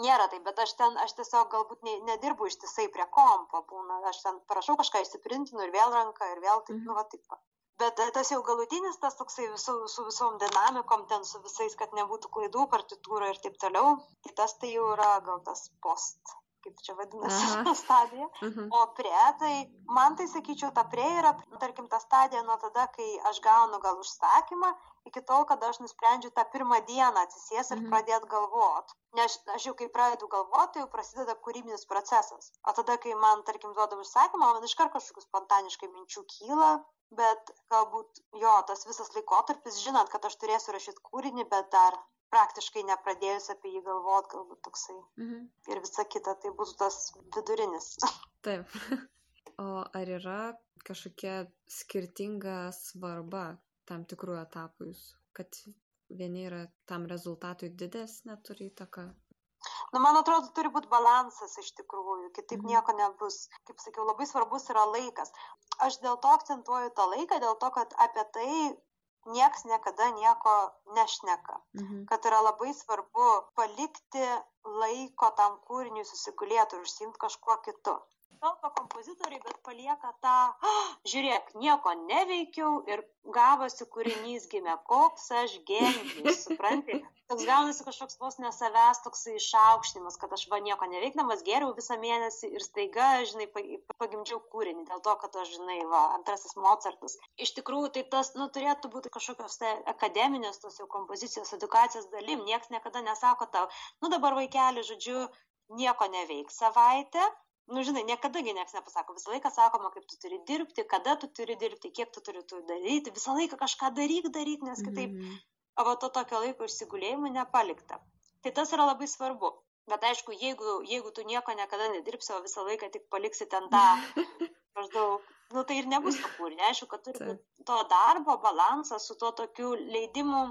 nėra taip bet aš ten aš tiesiog galbūt ne, nedirbu ištisai prie kompo būna aš ten parašau kažką išsiprintinu ir vėl ranka ir vėl taip mhm. nu va taip bet tas jau galutinis tas toksai visų, su visom dinamikom, ten su visais, kad nebūtų klaidų partitūra ir taip toliau, tai tas tai jau yra gal tas post kaip čia vadinasi, ta stadija. Mhm. O prie, tai man tai sakyčiau, ta prie yra, tarkim, ta stadija nuo tada, kai aš gaunu gal užsakymą, iki tol, kada aš nusprendžiu tą pirmą dieną atsisės ir mhm. pradėt galvot. Nes aš jau kai pradedu galvoti, tai jau prasideda kūrybinis procesas. O tada, kai man, tarkim, duoda užsakymą, man iš karto kažkokių spontaniškai minčių kyla, bet galbūt jo, tas visas laikotarpis, žinant, kad aš turėsiu rašyti kūrinį, bet dar praktiškai nepradėjus apie jį galvot, galbūt toksai. Mhm. Ir visa kita, tai būtų tas vidurinis. Taip. O ar yra kažkokia skirtinga svarba tam tikrų etapų jūs, kad vieni yra tam rezultatui didesnė turi įtaką? Nu, man atrodo, turi būti balansas iš tikrųjų, kitaip mhm. nieko nebus. Kaip sakiau, labai svarbus yra laikas. Aš dėl to akcentuoju tą laiką, dėl to, kad apie tai nieks niekada nieko nešneka. Mhm. Kad yra labai svarbu palikti laiko tam kūriniui susigulėti ir užsimti kažkuo kitu kalba kompozitoriai, bet palieka tą, oh, žiūrėk, nieko neveikiau ir gavosi kūrinys gimė, koks aš genijus, supranti? Toks gaunasi kažkoks vos nesavęs toksai išaukštinimas, kad aš va nieko neveikdamas geriau visą mėnesį ir staiga, žinai, pagimdžiau kūrinį dėl to, kad aš, žinai, va, antrasis Mozartas. Iš tikrųjų, tai tas, nu, turėtų būti kažkokios tai akademinės tos jau kompozicijos edukacijos dalim. Niekas niekada nesako tau, nu dabar vaikeli, žodžiu, nieko neveik savaitę, nu žinai, niekada niekas nepasako, visą laiką sakoma, kaip tu turi dirbti, kada tu turi dirbti, kiek tu turi tu daryti, visą laiką kažką daryk, daryk, nes kitaip, mm -hmm. o to tokio laiko išsigulėjimų nepalikta. Tai tas yra labai svarbu. Bet aišku, jeigu, jeigu tu nieko niekada nedirbsi, o visą laiką tik paliksi ten tą, maždaug, nu tai ir nebus to kūrinio. Aišku, kad turi to darbo balansas su tuo tokiu leidimu,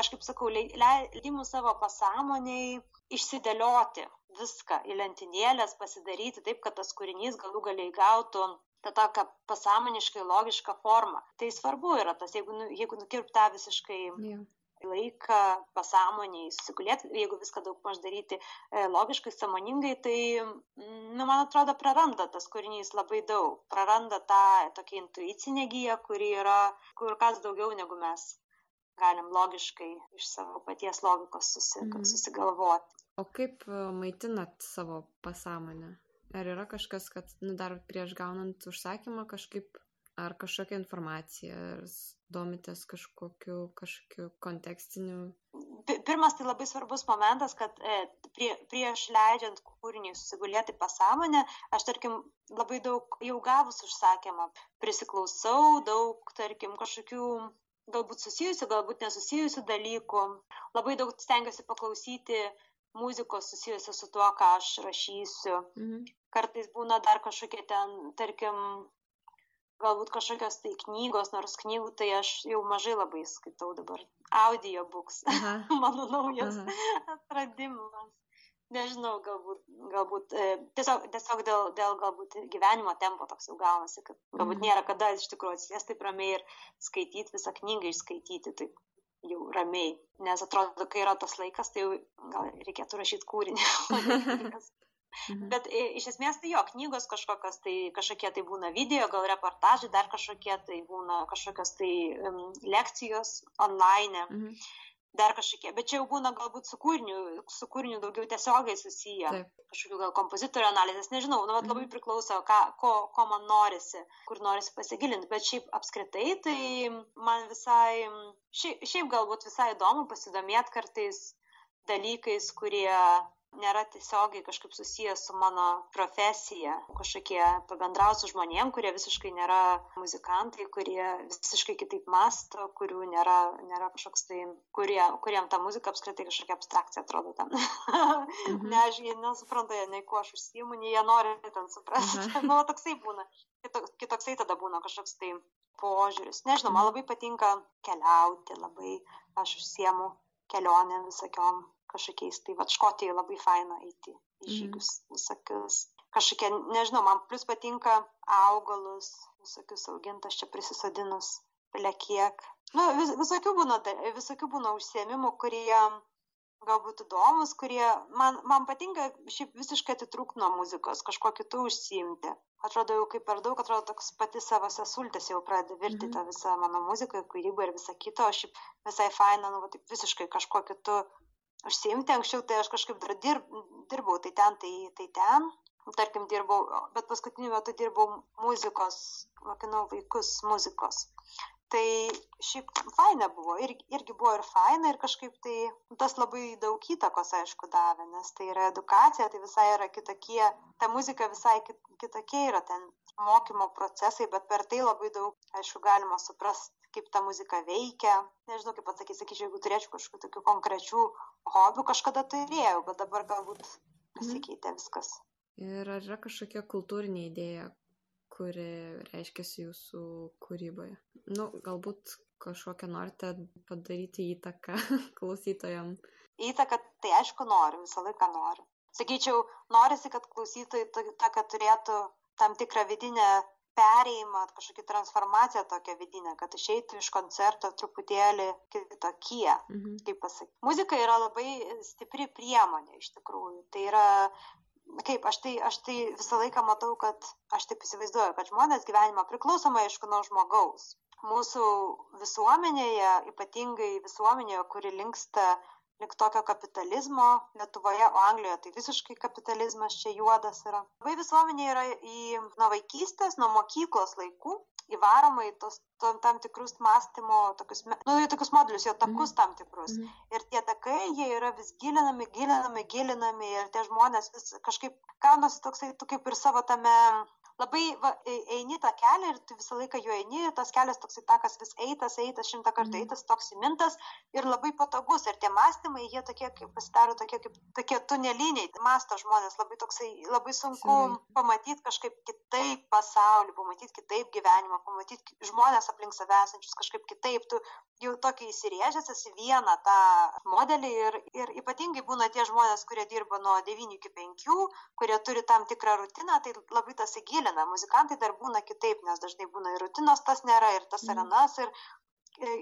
aš kaip sakau, leidimu savo pasąmoniai išsidėlioti viską į lentynėlės, pasidaryti taip, kad tas kūrinys galų galiai gautų tą tokią pasąmoniškai logišką formą. Tai svarbu yra tas, jeigu, nu, jeigu nukirpta visiškai yeah. laiką pasąmoniai, susigulėti, jeigu viską daug maž daryti e, logiškai, samoningai, tai, nu, man atrodo, praranda tas kūrinys labai daug. Praranda tą tokią intuicinę giją, kuri yra kur kas daugiau negu mes galim logiškai iš savo paties logikos susi, -hmm. susigalvoti. O kaip e, maitinat savo pasąmonę? Ar yra kažkas, kad nu, dar prieš gaunant užsakymą kažkaip, ar kažkokia informacija, ar domitės kažkokiu, kažkokiu kontekstiniu? Pirmas tai labai svarbus momentas, kad e, prie, prieš leidžiant kūrinį susigulėti pasąmonę, aš tarkim labai daug jau gavus užsakymą, prisiklausau daug, tarkim, kažkokių galbūt susijusių, galbūt nesusijusių dalykų. Labai daug stengiuosi paklausyti muzikos susijusios su tuo, ką aš rašysiu. Mhm. Kartais būna dar kažkokie ten, tarkim, galbūt kažkokios tai knygos, nors knygų tai aš jau mažai labai skaitau dabar. Audiobooks, mano naujas Aha. atradimas. Nežinau, galbūt, galbūt e, tiesiog, tiesiog dėl, dėl galbūt gyvenimo tempo toks jau gaunasi, kad galbūt mhm. nėra kada iš tikrųjų atsisėsti taip ramiai ir skaityti visą knygą, išskaityti. Taip jau ramiai, nes atrodo, kai yra tas laikas, tai jau gal reikėtų rašyti kūrinį. Mhm. Bet e, iš esmės tai jo, knygos kažkokios, tai kažkokie tai būna video, gal reportažai, dar kažkokie tai būna kažkokios tai um, lekcijos online. Mhm dar kažkokie, bet čia jau būna galbūt su kūriniu, su kūriniu daugiau tiesiogiai susiję, Taip. kažkokių gal kompozitorių analizės, nežinau, nu, vat, labai mhm. priklauso, ką, ko, ko man norisi, kur norisi pasigilinti, bet šiaip apskritai tai man visai, šiaip, šiaip galbūt visai įdomu pasidomėti kartais dalykais, kurie nėra tiesiogiai kažkaip susijęs su mano profesija. Kažkokie pabendrauti su žmonėm, kurie visiškai nėra muzikantai, kurie visiškai kitaip masto, kurių nėra, nėra kažkoks tai, kurie, kuriem ta muzika apskritai kažkokia abstrakcija atrodo ten. mhm. ne, aš jie nesupranta, nei kuo aš užsijimu, nei jie nori ten suprasti. Mhm. nu, toksai būna. Kitoks, kitoksai tada būna kažkoks tai požiūris. Nežinau, man mhm. labai patinka keliauti, labai aš užsiemu kelionėm visokiom kažkokiais, tai va, Škotijoje labai faina eiti į mhm. žygius, mm. visokius. Kažkokie, nežinau, man plus patinka augalus, visokius augintas čia prisisodinus, plekiek. Nu, vis, visokių būna, visokių būna užsiemimų, kurie galbūt įdomus, kurie man, man patinka šiaip visiškai atitrūkti nuo muzikos, kažko kitų užsiimti. Atrodo jau kaip per daug, atrodo toks pati savo sesultės jau pradeda virti mm -hmm. tą visą mano muziką, kūrybą ir visą kitą, o šiaip visai faina, nu, va, taip visiškai kažko kitų užsiimti. Anksčiau tai aš kažkaip dar dirb, dirbau, tai ten, tai, tai ten. Tarkim, dirbau, bet paskutiniu metu dirbau muzikos, mokinau vaikus muzikos tai šiaip faina buvo ir, irgi buvo ir faina ir kažkaip tai tas labai daug įtakos, aišku, davė, nes tai yra edukacija, tai visai yra kitokie, ta muzika visai kitokie yra ten mokymo procesai, bet per tai labai daug, aišku, galima suprasti, kaip ta muzika veikia. Nežinau, kaip atsakyti, sakyčiau, jeigu turėčiau kažkokių tokių konkrečių hobių, kažkada turėjau, bet dabar galbūt mhm. pasikeitė viskas. Ir ar yra kažkokia kultūrinė idėja, kuri reiškiasi jūsų kūryboje? Nu, galbūt kažkokią norite padaryti įtaką klausytojam? Įtaką tai aišku noriu, visą laiką noriu. Sakyčiau, norisi, kad klausytojai tokia turėtų tam tikrą vidinę perėjimą, kažkokį transformaciją tokią vidinę, kad išeitų iš koncerto truputėlį kitokie, mhm. kaip pasakyti. Muzika yra labai stipri priemonė iš tikrųjų. Tai yra kaip aš tai aš tai visą laiką matau kad aš taip įsivaizduoju kad žmonės gyvenimą priklausomai aišku nuo žmogaus mūsų visuomenėje ypatingai visuomenėje kuri linksta link tokio kapitalizmo lietuvoje o anglijoje tai visiškai kapitalizmas čia juodas yra labai visuomenė yra į nuo vaikystės nuo mokyklos laikų įvaroma į tos to, tam tikrus mąstymo tokius nu į tokius modelius jo takus mm. tam tikrus mm. ir tie takai jie yra vis gilinami gilinami gilinami ir tie žmonės vis kažkaip gaunasi toksai tu kaip ir savo tame labai va, eini tą kelią ir tu visą laiką juo eini, tas kelias toksai takas vis eitas, eitas, šimtą kartų mhm. eitas, toks įmintas ir labai patogus. Ir tie mąstymai, jie tokie, kaip pasidaro tokie, kaip tokie tuneliniai, masto žmonės, labai toksai, labai sunku pamatyti kažkaip kitaip pasaulį, pamatyti kitaip gyvenimą, pamatyti žmonės aplink save esančius kažkaip kitaip. Tu jau tokį įsirėžęs esi vieną tą modelį ir, ir ypatingai būna tie žmonės, kurie dirba nuo 9 iki 5, kurie turi tam tikrą rutiną, tai labai tas įgilina įsigilina. Muzikantai dar būna kitaip, nes dažnai būna ir rutinos tas nėra, ir tas ir mhm. anas, ir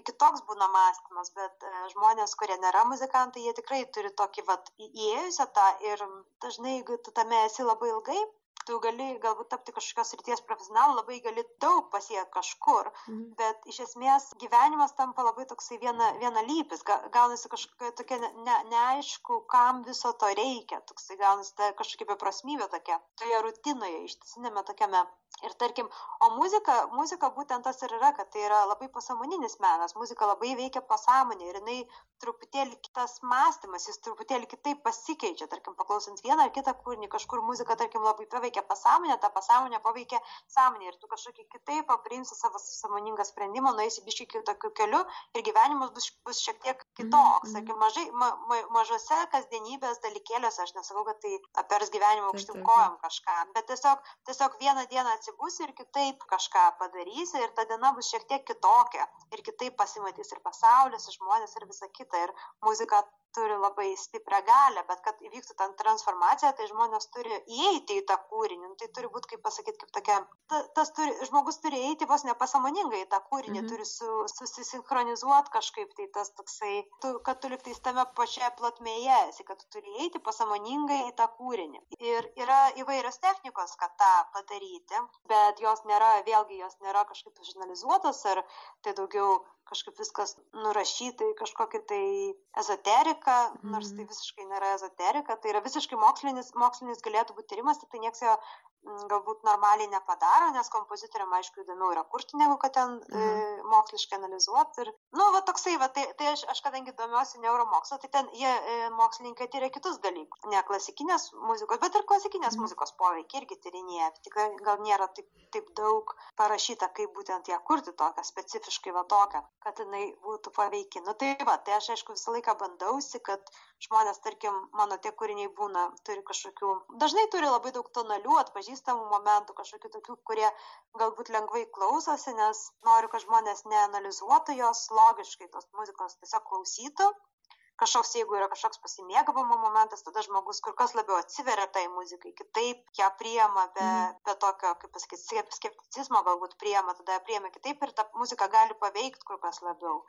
kitoks būna mąstymas, bet e, žmonės, kurie nėra muzikantai, jie tikrai turi tokį, vat, įėjusią tą ir dažnai, jeigu tu tame esi labai ilgai, tu gali galbūt tapti kažkokios ryties profesionalu, labai gali daug pasiekti kažkur, mhm. bet iš esmės gyvenimas tampa labai toksai viena, vienalypis, gaunasi kažkokia tokia ne, ne, neaišku, kam viso to reikia, toksai gaunasi ta kažkokia beprasmybė tokia, toje rutinoje, ištisinėme tokiame Ir tarkim, o muzika, muzika būtent tas ir yra, kad tai yra labai pasamoninis menas, muzika labai veikia pasąmonė ir jinai truputėlį kitas mąstymas, jis truputėlį kitaip pasikeičia, tarkim, paklausant vieną ar kitą kūrinį, kažkur muzika, tarkim, labai paveikia pasąmonę, ta pasąmonė paveikia sąmonę ir tu kažkokį kitaip aprimsi savo samoningą sprendimą, nueisi biškai kitokiu keliu ir gyvenimas bus, bus šiek tiek kitoks. -hmm. Sakim, mažai, ma, ma, mažose kasdienybės dalykėliuose, aš nesakau, kad tai apers gyvenimą aukštim kojom kažką, bet tiesiog, tiesiog vieną dieną atsibusi ir kitaip kažką padarysi ir ta diena bus šiek tiek kitokia ir kitaip pasimatys ir pasaulis, ir žmonės ir visa kita. Ir muzika turi labai stiprią galę, bet kad įvyktų ta transformacija, tai žmonės turi įeiti į tą kūrinį. Nu, tai turi būti, kaip pasakyti, kaip tokia, ta, tas turi, žmogus turi įeiti vos nepasamoningai į tą kūrinį, mhm. turi su, susisinchronizuoti kažkaip, tai tas toksai, tu, kad tu liktais tame pačioje plotmėje esi, kad tu turi įeiti pasamoningai į tą kūrinį. Ir yra įvairios technikos, kad tą padaryti, bet jos nėra, vėlgi jos nėra kažkaip išanalizuotos, ar tai daugiau kažkaip viskas nurašyta į kažkokį tai ezoteriką, nors tai mhm. visiškai nėra ezoterika, tai yra visiškai mokslinis, mokslinis galėtų būti tyrimas, tik tai nieks jo Mm, galbūt normaliai nepadaro, nes kompozitoriam, aišku, įdomiau yra kurti, negu kad ten mhm. e, moksliškai analizuoti. Ir, nu, va toksai, va, tai, tai aš, aš kadangi domiuosi neuromokslo, tai ten jie, e, mokslininkai tyria kitus dalykus. Ne klasikinės muzikos, bet ir klasikinės mhm. muzikos poveikį irgi tyrinėja. Tik gal nėra taip, taip daug parašyta, kaip būtent ją kurti tokią, specifiškai va tokią, kad jinai būtų paveiki. Nu, tai va, tai aš aišku visą laiką bandausi, kad žmonės, tarkim, mano tie kūriniai būna, turi kažkokių, dažnai turi labai daug tonalių, atpažįstamų momentų, kažkokių tokių, kurie galbūt lengvai klausosi, nes noriu, kad žmonės neanalizuotų jos logiškai, tos muzikos tiesiog klausytų. Kažkoks, jeigu yra kažkoks pasimėgavimo momentas, tada žmogus kur kas labiau atsiveria tai muzikai, kitaip ją priema, be, mm. be tokio, kaip pasakyti, skepticizmo galbūt priema, tada priema kitaip ir ta muzika gali paveikti kur kas labiau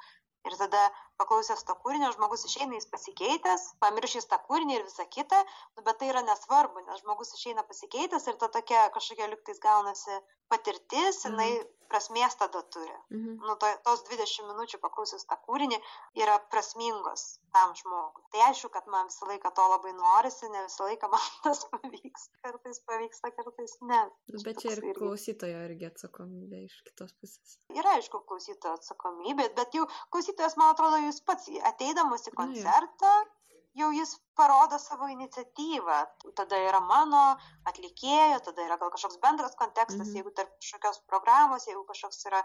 Ir tada paklausęs to kūrinio, žmogus išeina, jis pasikeitęs, pamiršęs tą kūrinį ir visą kitą, nu, bet tai yra nesvarbu, nes žmogus išeina pasikeitęs ir ta tokia kažkokia liktais gaunasi patirtis, jinai mhm prasmės tada turi. Mhm. Nu, to, tos 20 minučių paklausius tą kūrinį yra prasmingos tam žmogui. Tai aišku, kad man visą laiką to labai norisi, ne visą laiką man tas pavyks. Kartais pavyksta, kartais ne. Bet čia ir klausytojo irgi atsakomybė iš kitos pusės. Yra aišku klausytojo atsakomybė, bet jau klausytojas, man atrodo, jūs pats ateidamas į koncertą, nu, jau jis parodo savo iniciatyvą. Tada yra mano atlikėjo, tada yra gal kažkoks bendras kontekstas, mhm. jeigu tarp kažkokios programos, jeigu kažkoks yra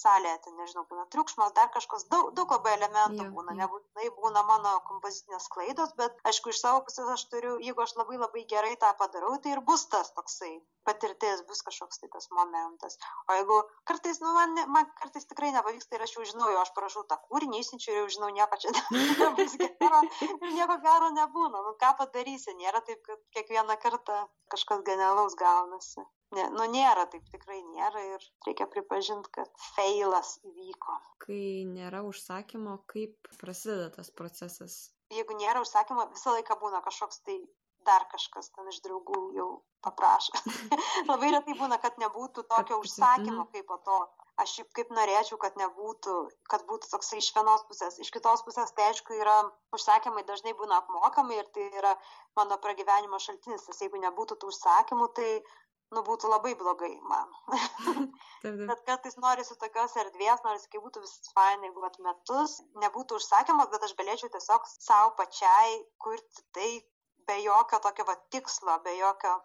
salėje, tai nežinau, būna triukšmas, dar kažkas, daug, daug labai elementų būna, nebūtinai būna mano kompozitinės klaidos, bet aišku, iš savo pusės aš turiu, jeigu aš labai labai gerai tą padarau, tai ir bus tas toksai patirtis, bus kažkoks tai tas momentas. O jeigu kartais, nu, man, man kartais tikrai nepavyksta ir aš jau žinau, jau aš parašau tą kūrinį, įsinčiu ir jau žinau, nieko čia nebus gero ir nieko gero nebūna. Nu, ką padarysi, nėra taip, kad kiekvieną kartą kažkas genialaus gaunasi ne, nu nėra, taip tikrai nėra ir reikia pripažinti, kad feilas įvyko. Kai nėra užsakymo, kaip prasideda tas procesas? Jeigu nėra užsakymo, visą laiką būna kažkoks tai dar kažkas ten iš draugų jau paprašo. Labai retai būna, kad nebūtų tokio užsakymo mhm. kaip po to. Aš šiaip kaip norėčiau, kad nebūtų, kad būtų toksai iš vienos pusės. Iš kitos pusės, tai aišku, yra užsakymai dažnai būna apmokami ir tai yra mano pragyvenimo šaltinis. Tas jeigu nebūtų tų užsakymų, tai nu, būtų labai blogai man. bet kartais norisi tokios erdvės, norisi, kai būtų visas fain, jeigu at metus nebūtų užsakymas, bet aš galėčiau tiesiog savo pačiai kurti tai be jokio tokio va tikslo, be jokio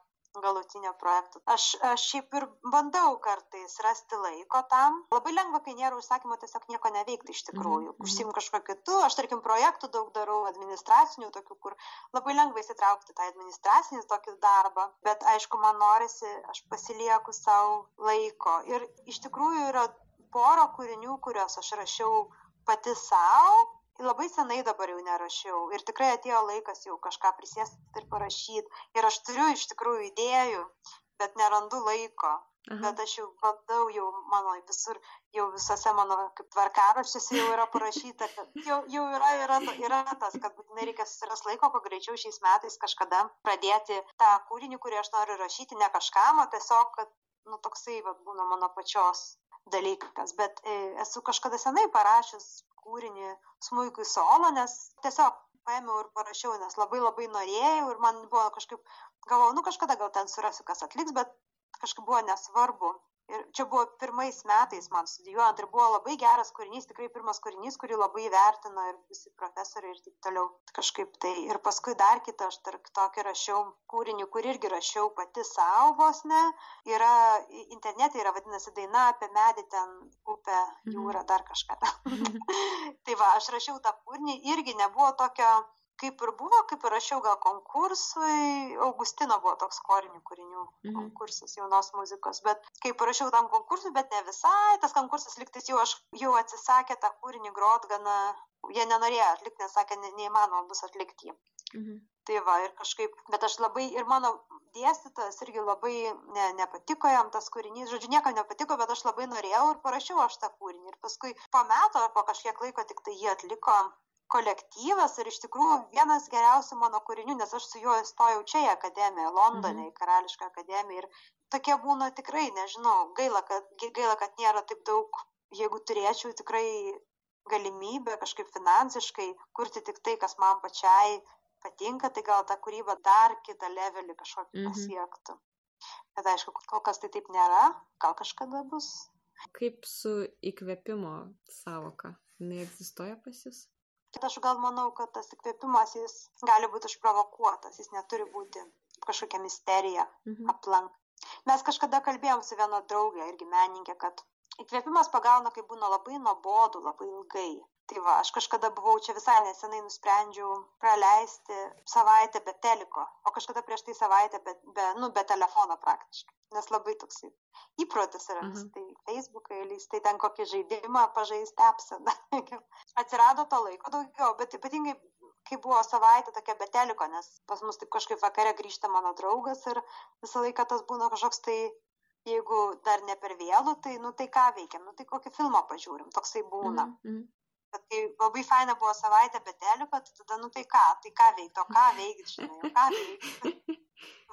galutinio projekto. Aš, aš šiaip ir bandau kartais rasti laiko tam. Labai lengva, kai nėra užsakymo, tiesiog nieko neveikti iš tikrųjų. Mm -hmm. Užsim kažko kitu. Aš, tarkim, projektų daug darau, administracinių tokių, kur labai lengva įsitraukti tą administracinį tokį darbą. Bet aišku, man norisi, aš pasilieku savo laiko. Ir iš tikrųjų yra pora kūrinių, kuriuos aš rašiau pati savo labai senai dabar jau nerašiau ir tikrai atėjo laikas jau kažką prisėsti ir parašyti. Ir aš turiu iš tikrųjų idėjų, bet nerandu laiko. Aha. Bet aš jau bandau, jau mano visur, jau visose mano kaip tvarkaraščiuose jau yra parašyta, kad jau, jau yra, yra, yra tas, kad būtinai reikia susiras laiko, kuo greičiau šiais metais kažkada pradėti tą kūrinį, kurį aš noriu rašyti, ne kažkam, o tiesiog, kad, nu, toksai, va, būna mano pačios dalykas. Bet e, esu kažkada senai parašęs kūrinį smuikui solo, nes tiesiog paėmiau ir parašiau, nes labai labai norėjau ir man buvo kažkaip, galvojau, nu kažkada gal ten surasiu, kas atliks, bet kažkaip buvo nesvarbu ir čia buvo pirmais metais man studijuojant ir buvo labai geras kūrinys, tikrai pirmas kūrinys, kurį labai vertino ir visi profesoriai ir taip toliau. Kažkaip tai. Ir paskui dar kitą aš tarp tokį rašiau kūrinį, kur irgi rašiau pati savo vos ne. Yra internete, yra vadinasi daina apie medį ten upę, jūrą, mhm. dar kažką. tai va, aš rašiau tą kūrinį, irgi nebuvo tokio kaip ir buvo, kaip ir rašiau gal konkursui, Augustino buvo toks korinių kūrinių mhm. konkursas jaunos muzikos, bet kaip rašiau tam konkursui, bet ne visai, tas konkursas liktis jau aš jau atsisakė tą kūrinį grot gana, jie nenorėjo atlikti, nes sakė, ne, neįmanoma bus atlikti jį. Mhm. Tai va, ir kažkaip, bet aš labai, ir mano dėstytas irgi labai ne, nepatiko jam tas kūrinys, žodžiu, niekam nepatiko, bet aš labai norėjau ir parašiau aš tą kūrinį. Ir paskui po metų ar po kažkiek laiko tik tai jį atliko kolektyvas ir iš tikrųjų vienas geriausių mano kūrinių, nes aš su juo įstojau čia į akademiją, Londone, mhm. į Karališką akademiją ir tokie būna tikrai, nežinau, gaila kad, gaila, kad nėra taip daug, jeigu turėčiau tikrai galimybę kažkaip finansiškai kurti tik tai, kas man pačiai patinka, tai gal ta kūryba dar kitą levelį kažkokį mhm. pasiektų. Bet aišku, kol kas tai taip nėra, gal kažkada bus. Kaip su įkvėpimo savoka? Jis egzistuoja pas jūs? Aš gal manau, kad tas įkvėpimas jis gali būti išprovokuotas, jis neturi būti kažkokia misterija mhm. aplank. Mes kažkada kalbėjom su viena draugė irgi menininkė, kad įkvėpimas pagauna, kai būna labai nuobodu, labai ilgai. Tai va, aš kažkada buvau čia visai nesenai nusprendžiau praleisti savaitę be teliko, o kažkada prieš tai savaitę be, be, nu, be telefono praktiškai. Nes labai toksai įprotis yra, uh -huh. tai Facebookai, tai ten kokį žaidimą pažaisti apsą. Atsirado to laiko daugiau, bet ypatingai kai buvo savaitė tokia be teliko, nes pas mus taip kažkaip vakare grįžta mano draugas ir visą laiką tas būna kažkoks tai, jeigu dar ne per vėlų, tai, nu tai ką veikiam, nu tai kokį filmą pažiūrim, toksai būna. Bet kai labai faina buvo savaitę be teliko, tai tada, nu tai ką, tai ką veikti, o ką veikti, žinai, ką veikti.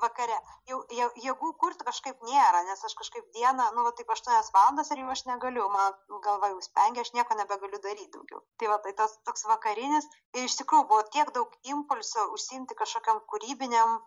Vakare. Jau, jau jėgų kurti kažkaip nėra, nes aš kažkaip dieną, nu, va, taip 8 valandas ir jau aš negaliu, man galva jau spengia, aš nieko nebegaliu daryti daugiau. Tai va, tai tas toks vakarinis ir iš tikrųjų buvo tiek daug impulsų užsimti kažkokiam kūrybiniam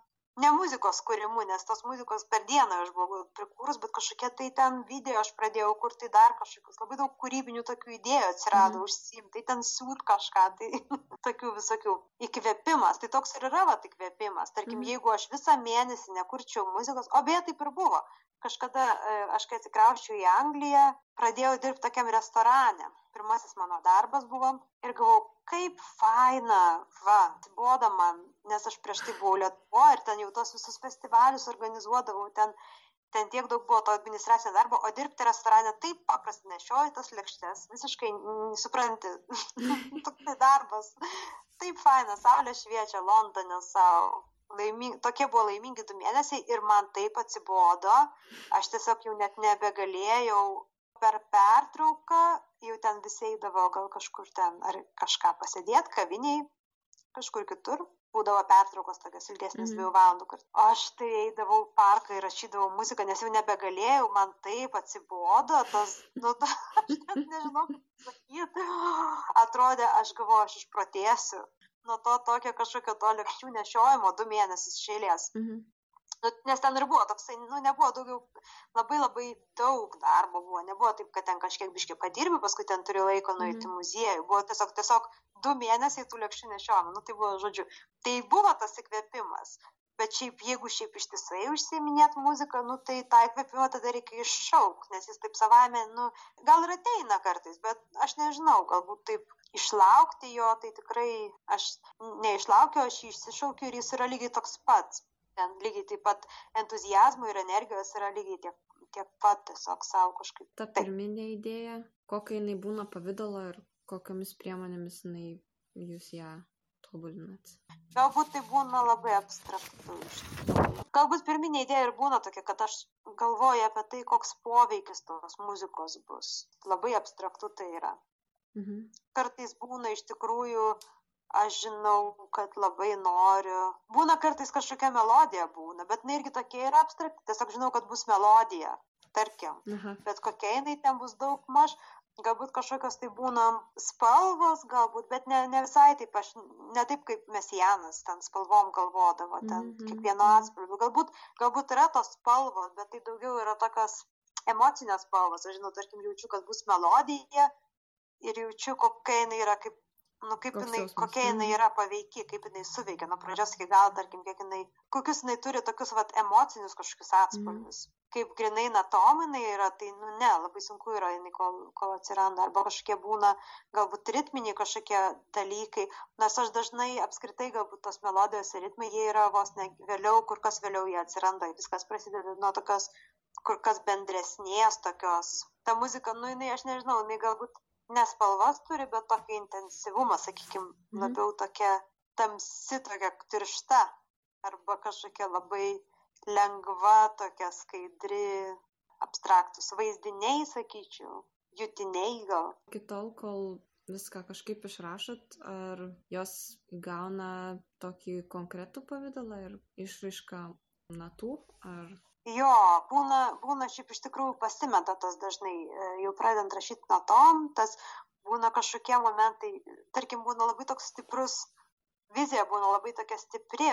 ne muzikos kūrimu, nes tos muzikos per dieną aš buvau prikūrus, bet kažkokie tai ten video aš pradėjau kurti dar kažkokius, labai daug kūrybinių tokių idėjų atsirado mm. užsimti, tai ten siūt kažką, tai tokių visokių įkvėpimas, tai toks ir yra va įkvėpimas. Tarkim, mm. jeigu aš visą mėnesį nekurčiau muzikos, o beje taip ir buvo, kažkada e, aš kai atsikrauščiau į Angliją, pradėjau dirbti tokiam restorane. Pirmasis mano darbas buvo ir galvojau, kaip faina, va, atsibodo man, nes aš prieš tai buvau Lietuvo ir ten jau tos visus festivalius organizuodavau, ten, ten tiek daug buvo to administracinio darbo, o dirbti restorane taip paprastai nešioji tas lėkštės, visiškai supranti, toks darbas, taip faina, saulė šviečia Londone savo. Laiming, tokie buvo laimingi du mėnesiai ir man taip atsibodo, aš tiesiog jau net nebegalėjau per pertrauką jau ten visi eidavo gal kažkur ten ar kažką pasėdėt kaviniai, kažkur kitur. Būdavo pertraukos tokios ilgesnės mm. dviejų valandų. Kur... Aš tai eidavau parką ir rašydavau muziką, nes jau nebegalėjau, man taip atsibodo, tas, nu, ta, aš net nežinau, kaip sakyti. Atrodė, aš galvoju, aš išprotėsiu nuo to tokio kažkokio to lėkščių nešiojimo du mėnesius šėlės. Mm -hmm. Nu, nes ten ir buvo toksai, nu, nebuvo daugiau, labai labai daug darbo buvo, nebuvo taip, kad ten kažkiek biškiai padirbi, paskui ten turi laiko nueiti mm. muziejų, buvo tiesiog, tiesiog du mėnesiai tų lėkščių nešiojama, nu tai buvo, žodžiu, tai buvo tas įkvėpimas, bet šiaip, jeigu šiaip ištisai užsiminėt muziką, nu tai tą įkvėpimą tada reikia iššaukti, nes jis taip savame, nu, gal ir ateina kartais, bet aš nežinau, galbūt taip išlaukti jo, tai tikrai aš neišlaukiu, aš jį išsišaukiu ir jis yra lygiai toks pats ten lygiai taip pat entuzijazmo ir energijos yra lygiai tiek, tiek pat tiesiog savo kažkaip. Ta pirminė idėja, kokia jinai būna pavydalo ir kokiamis priemonėmis jinai jūs ją tobulinat? Galbūt tai būna labai abstraktu iš tikrųjų. Galbūt pirminė idėja ir būna tokia, kad aš galvoju apie tai, koks poveikis tos muzikos bus. Labai abstraktu tai yra. Mhm. Kartais būna iš tikrųjų aš žinau, kad labai noriu. Būna kartais kažkokia melodija būna, bet jinai irgi tokia yra abstrakti, tiesiog žinau, kad bus melodija, tarkim. Aha. Bet kokia jinai ten bus daug maž, galbūt kažkokios tai būna spalvos, galbūt, bet ne, ne visai taip, aš ne taip kaip Mesijanas ten spalvom galvodavo, ten mm -hmm. kiekvieno atspalvių. Galbūt, galbūt yra tos spalvos, bet tai daugiau yra tokios emocinės spalvos. Aš žinau, tarkim, jaučiu, kad bus melodija ir jaučiu, kokia jinai yra kaip nu kaip Koks jinai, jausmas. kokia jinai yra paveiki, kaip jinai suveikia, nuo pradžios iki gal, tarkim, kiek jinai, kokius jinai turi tokius vat, emocinius kažkokius atspalvius. Mm. Kaip grinai natominai yra, tai, nu ne, labai sunku yra jinai, kol, kol atsiranda, arba kažkokie būna, galbūt ritminiai kažkokie dalykai, nes aš dažnai apskritai galbūt tos melodijos ir ritmai, jie yra vos ne vėliau, kur kas vėliau jie atsiranda, viskas prasideda nuo tokios kur kas bendresnės tokios. Ta muzika, nu jinai, aš nežinau, jinai galbūt ne spalvas turi, bet tokį intensyvumą, sakykime, mhm. labiau tokia tamsi, tokia tiršta arba kažkokia labai lengva, tokia skaidri, abstraktus vaizdiniai, sakyčiau, jutiniai gal. Iki tol, kol viską kažkaip išrašot, ar jos įgauna tokį konkretų pavydalą ir išraišką natų, ar Jo, būna, būna šiaip iš tikrųjų pasimeta tas dažnai, e, jau pradedant rašyti natom, tas būna kažkokie momentai, tarkim, būna labai toks stiprus, vizija būna labai tokia stipri,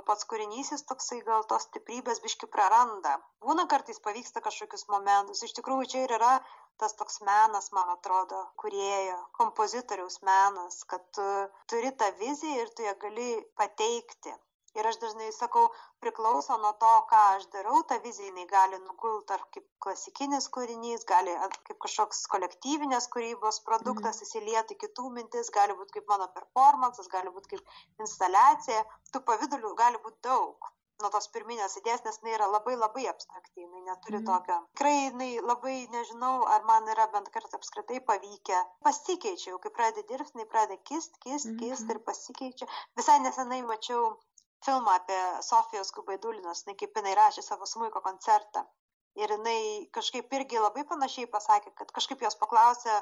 o pats kūrinys jis toksai gal tos stiprybės biški praranda. Būna kartais pavyksta kažkokius momentus, iš tikrųjų čia ir yra tas toks menas, man atrodo, kuriejo, kompozitoriaus menas, kad tu turi tą viziją ir tu ją gali pateikti ir aš dažnai sakau priklauso nuo to ką aš darau ta vizija jinai gali nugult ar kaip klasikinis kūrinys gali kaip kažkoks kolektyvinės kūrybos produktas mhm. įsiliet į kitų mintis gali būt kaip mano performansas gali būt kaip instaliacija tų pavidalių gali būt daug nuo tos pirminės idėjos, nes jinai yra labai labai abstrakti, jinai neturi mm. tokio. Tikrai jinai labai nežinau, ar man yra bent kartą apskritai pavykę. Pasikeičiau, kai pradedi dirbti, jinai pradeda kist, kist, mm kist ir pasikeičia. Visai nesenai mačiau filmą apie Sofijos Gubaidulinos, jinai kaip jinai rašė savo smuiko koncertą. Ir jinai kažkaip irgi labai panašiai pasakė, kad kažkaip jos paklausė,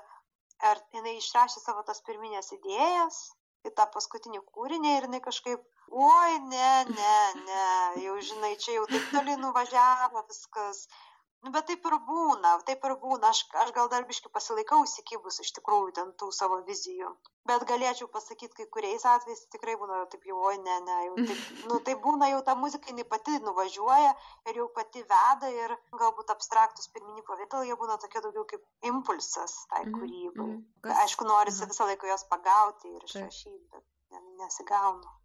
ar jinai išrašė savo tas pirminės idėjas į tą paskutinį kūrinį ir jinai kažkaip, oi, ne, ne, ne, jau žinai, čia jau taip toli nuvažiavo viskas, nu bet taip ir būna taip ir būna aš aš gal dar biškį pasilaikau įsikibus iš tikrųjų ten tų savo vizijų bet galėčiau pasakyt kai kuriais atvejais tikrai būna taip jau oi ne ne jau taip nu tai būna jau ta muzika jinai pati nuvažiuoja ir jau pati veda ir galbūt abstraktūs pirminiai pavidalai jie būna tokie daugiau kaip impulsas tai Mhm, kūrybai mhm. Kas- aišku norisi visą laiką juos pagauti ir Taip. išrašyt bet ne- nesigauna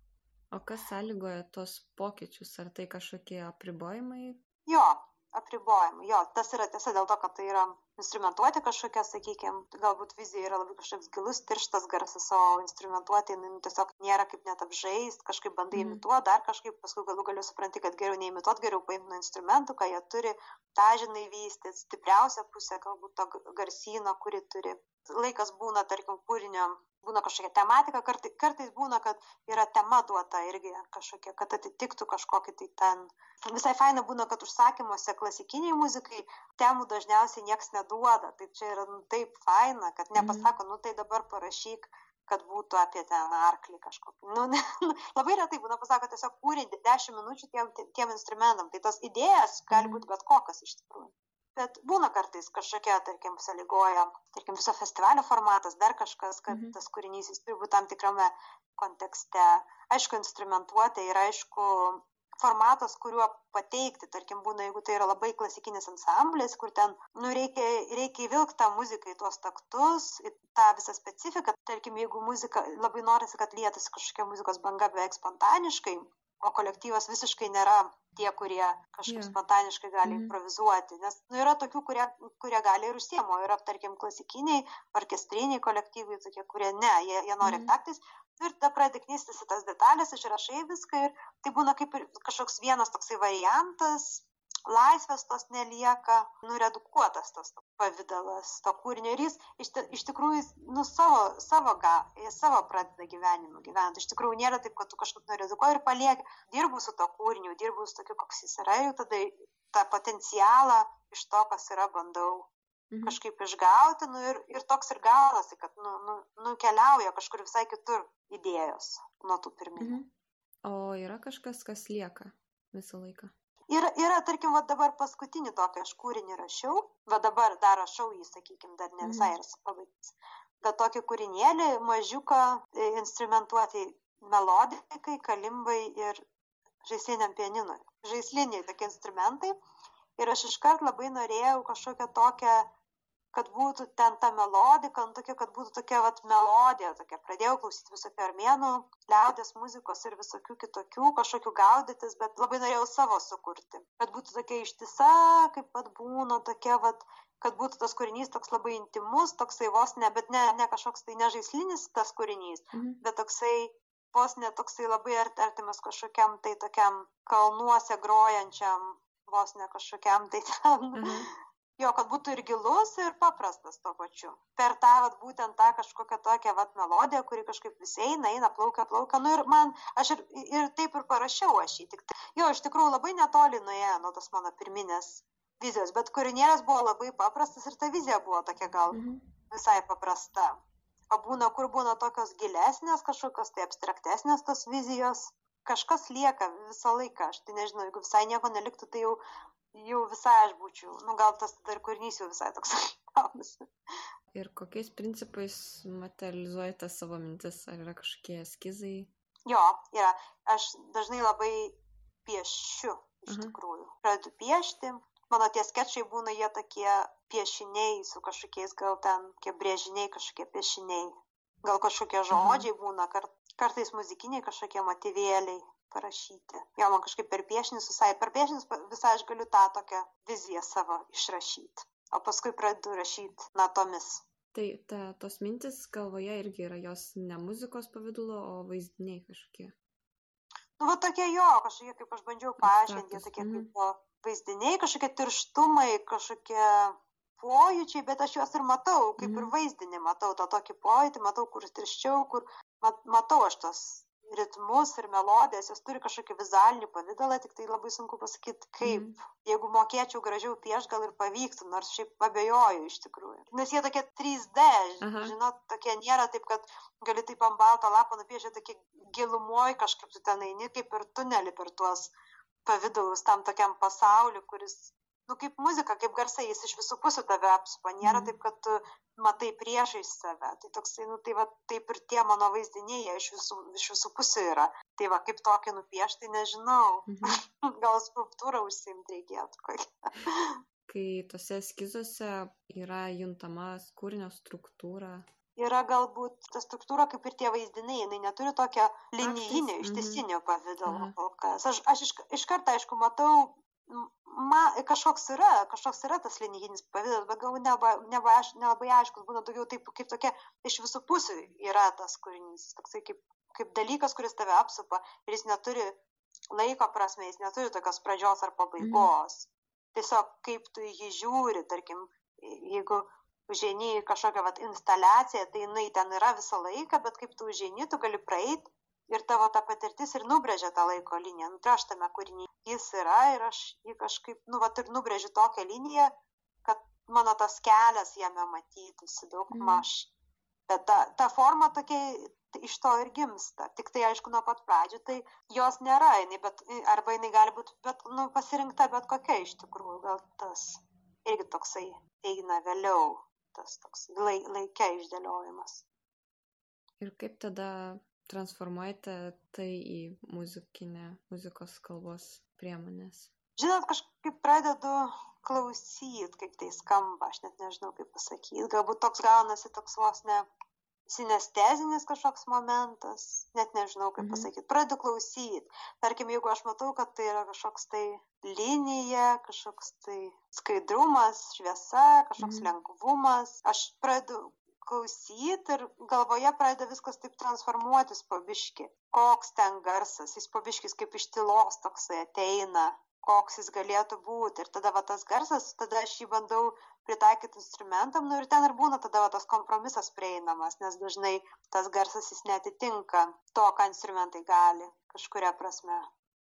O kas sąlygoja tos pokyčius? Ar tai kažkokie apribojimai? Jo, apribojimai. Jo, tas yra tiesa dėl to, kad tai yra instrumentuoti kažkokia, sakykime, galbūt vizija yra labai kažkoks gilus, tirštas garsas, o instrumentuoti jinai tiesiog nėra kaip net apžaist, kažkaip bandai Mhm. imituoti, dar kažkaip paskui galų galiu supranti, kad geriau neimituoti, geriau paimti nuo instrumentų, ką jie turi, tą žinai vystyti, stipriausią pusę galbūt to garsyno, kurį turi. Laikas būna, tarkim, kūrinio, būna kažkokia tematika, kartai, kartais būna, kad yra tema duota irgi kažkokia, kad atitiktų kažkokį tai ten. Visai faina būna, kad užsakymuose klasikiniai muzikai temų dažniausiai nieks neduoda. Tai čia yra nu, taip faina, kad nepasako, nu tai dabar parašyk kad būtų apie ten arklį kažkokį. Nu, ne, nu, labai retai būna pasako tiesiog kūrinį 10 minučių tiem, tiem instrumentam. Tai tos idėjas gali Mhm. būti bet kokios iš tikrųjų. Bet būna kartais kažkokia, tarkim, sąlygoja, tarkim, viso festivalio formatas, dar kažkas, kad Mhm. tas kūrinys jis turi būti tam tikrame kontekste. Aišku, instrumentuotė ir aišku, formatas, kuriuo pateikti, tarkim, būna, jeigu tai yra labai klasikinis ansamblis, kur ten, nu, reikia, reikia įvilkti tą muziką į tuos taktus, į tą visą specifiką, tarkim, jeigu muzika, labai norisi, kad lietasi kažkokia muzikos banga beveik spontaniškai, o kolektyvas visiškai nėra tie, kurie kažkaip Jo. spontaniškai gali Mhm. improvizuoti. Nes nu, yra tokių, kurie, kurie gali ir užsiemo. Yra, tarkim, klasikiniai, orkestriniai kolektyvai, tokie, kurie ne, jie, jie nori Mhm. taktais. Ir tada pradedi knystis į tas detalės, išrašai viską ir tai būna kaip ir kažkoks vienas toksai variantas. Laisvės tos nelieka, nuredukuotas tas pavydalas to kūrinio ir jis iš, iš tikrųjų jis, nu, savo, savo, ga, savo pradeda gyvenimą gyventi. Iš tikrųjų nėra taip, kad tu kažkaip nuredukuoji ir palieki. Dirbu su to kūriniu, dirbu su tokiu, koks jis yra ir tada tą potencialą iš to, kas yra, bandau Mhm. kažkaip išgauti, nu ir, ir toks ir gaunasi, kad nu, nu, nukeliauja kažkur visai kitur idėjos nuo tų pirminių. Mhm. O yra kažkas, kas lieka visą laiką? Yra, yra, tarkim, va dabar paskutinį tokį aš kūrinį rašiau, va dabar dar rašau jį, sakykime, dar ne visai Mhm. yra pabaigtas. Bet tokį kūrinėlį, mažiuką, e, instrumentuoti melodikai, kalimbai ir žaisliniam pianinui. Žaisliniai tokie instrumentai. Ir aš iškart labai norėjau kažkokią tokią, kad būtų ten ta melodika, nu, tokia, kad būtų tokia vat, melodija. Tokia. Pradėjau klausyti visokių armėnų, liaudės muzikos ir visokių kitokių, kažkokių gaudytis, bet labai norėjau savo sukurti. Kad būtų tokia ištisa, kaip pat būna, tokia, vat, kad būtų tas kūrinys toks labai intimus, toksai vos ne, bet ne, ne kažkoks tai nežaislinis tas kūrinys, Mhm. bet toksai vos ne toksai labai art- artimas kažkokiam tai tokiam kalnuose grojančiam, vos ne kažkokiam tai ten. Aha. Jo, kad būtų ir gilus, ir paprastas tuo pačiu. Per tą, vat, būtent tą kažkokią tokią vat, melodiją, kuri kažkaip vis eina, eina, plaukia, plaukia. Nu ir man, aš ir, ir taip ir parašiau aš jį. Tik, tai- jo, iš tikrųjų labai netoli nuėjo nuo tos mano pirminės vizijos, bet kūrinėlis buvo labai paprastas ir ta vizija buvo tokia gal Mhm. visai paprasta. O būna, kur būna tokios gilesnės, kažkokios tai abstraktesnės tos vizijos, kažkas lieka visą laiką. Aš tai nežinau, jeigu visai nieko neliktų, tai jau, jau visai aš būčiau. Nu, gal tas dar kūrinys jau visai toks gaunasi. Ir kokiais principais materializuojate savo mintis? Ar yra kažkokie eskizai? Jo, yra. Aš dažnai labai piešiu, iš Mhm. tikrųjų. Pradedu piešti. Mano tie sketšai būna jie tokie piešiniai su kažkokiais, gal ten, tie brėžiniai, kažkokie piešiniai. Gal kažkokie žodžiai būna, kart, kartais muzikiniai kažkokie motyvėliai parašyti. Jo, man kažkaip per piešinius visai, per piešinius visai aš galiu tą tokią viziją savo išrašyti. O paskui pradedu rašyti natomis. Tai ta, tos mintis galvoje irgi yra jos ne muzikos pavydulo, o vaizdiniai kažkokie. Nu, va tokie jo, kažkokie, kaip aš bandžiau paaiškinti, jie tokie mhm. kaip va, vaizdiniai, kažkokie tirštumai, kažkokie pojūčiai, bet aš juos ir matau, kaip ir Mhm. vaizdinį matau, tą tokį pojūtį, matau, kur tirščiau, kur mat, matau aš tos ritmus ir melodijas, jos turi kažkokį vizualinį pavydalą, tik tai labai sunku pasakyti, kaip. Mm. Jeigu mokėčiau gražiau pieš, gal ir pavyktų, nors šiaip abejoju iš tikrųjų. Nes jie tokie 3D, Aha. žinot, tokie nėra taip, kad gali taip ant balto lapo nupiešti, tokie gilumoji kažkaip tu ten eini, kaip ir tunelį per tuos pavydalus tam tokiam pasauliu, kuris nu kaip muzika kaip garsai jis iš visų pusių tave apsupa nėra taip kad tu matai priešais save tai toksai nu tai va taip ir tie mano vaizdiniai jie iš visų iš visų pusių yra tai va kaip tokį nupiešt tai nežinau mhm. gal skulptūrą užsiimt reikėtų kokią kai tose eskizuose yra juntama kūrinio struktūra yra galbūt ta struktūra kaip ir tie vaizdiniai, jinai neturi tokio linijinio, ištisinio pavydalo kol kas. Aš, aš iš, iš karto, aišku, matau man kažkoks yra, kažkoks yra tas linijinis pavydas, bet gal neba, neba, nelabai aiškus, būna daugiau taip, kaip tokia iš visų pusių yra tas kūrinys, toksai kaip, kaip dalykas, kuris tave apsupa ir jis neturi laiko prasme, jis neturi tokios pradžios ar pabaigos. Mhm. Tiesiog kaip tu jį žiūri, tarkim, jeigu užėjai kažkokią vat, instaliaciją, tai jinai ten yra visą laiką, bet kaip tu užėjai, tu gali praeiti ir tavo ta patirtis ir nubrėžia tą laiko liniją. Nu, tai aš tame kūrinyje jis yra ir aš jį kažkaip, nu, va, ir nubrėžiu tokią liniją, kad mano tas kelias jame matytųsi daug maž. Mm. Bet ta, ta forma tokia iš to ir gimsta. Tik tai, aišku, nuo pat pradžių, tai jos nėra, jinai, bet, arba jinai gali būti bet, nu, pasirinkta bet kokia iš tikrųjų. Gal tas irgi toksai eina vėliau, tas toks laik, laikia išdėliojimas. Ir kaip tada transformuojate tai į muzikinę, muzikos kalbos priemonės? Žinot, kažkaip pradedu klausyti, kaip tai skamba, aš net nežinau, kaip pasakyti. Galbūt toks gaunasi toks vos ne sinestezinis kažkoks momentas, net nežinau, kaip mhm. pasakyti. Pradedu klausyti. Tarkim, jeigu aš matau, kad tai yra kažkoks tai linija, kažkoks tai skaidrumas, šviesa, kažkoks mhm. lengvumas, aš pradedu klausyt ir galvoje pradeda viskas taip transformuotis po biškį. Koks ten garsas, jis po biškis kaip iš tylos toksai ateina, koks jis galėtų būti. Ir tada va tas garsas, tada aš jį bandau pritaikyti instrumentam, nu ir ten ir būna tada va tas kompromisas prieinamas, nes dažnai tas garsas jis netitinka to, ką instrumentai gali kažkuria prasme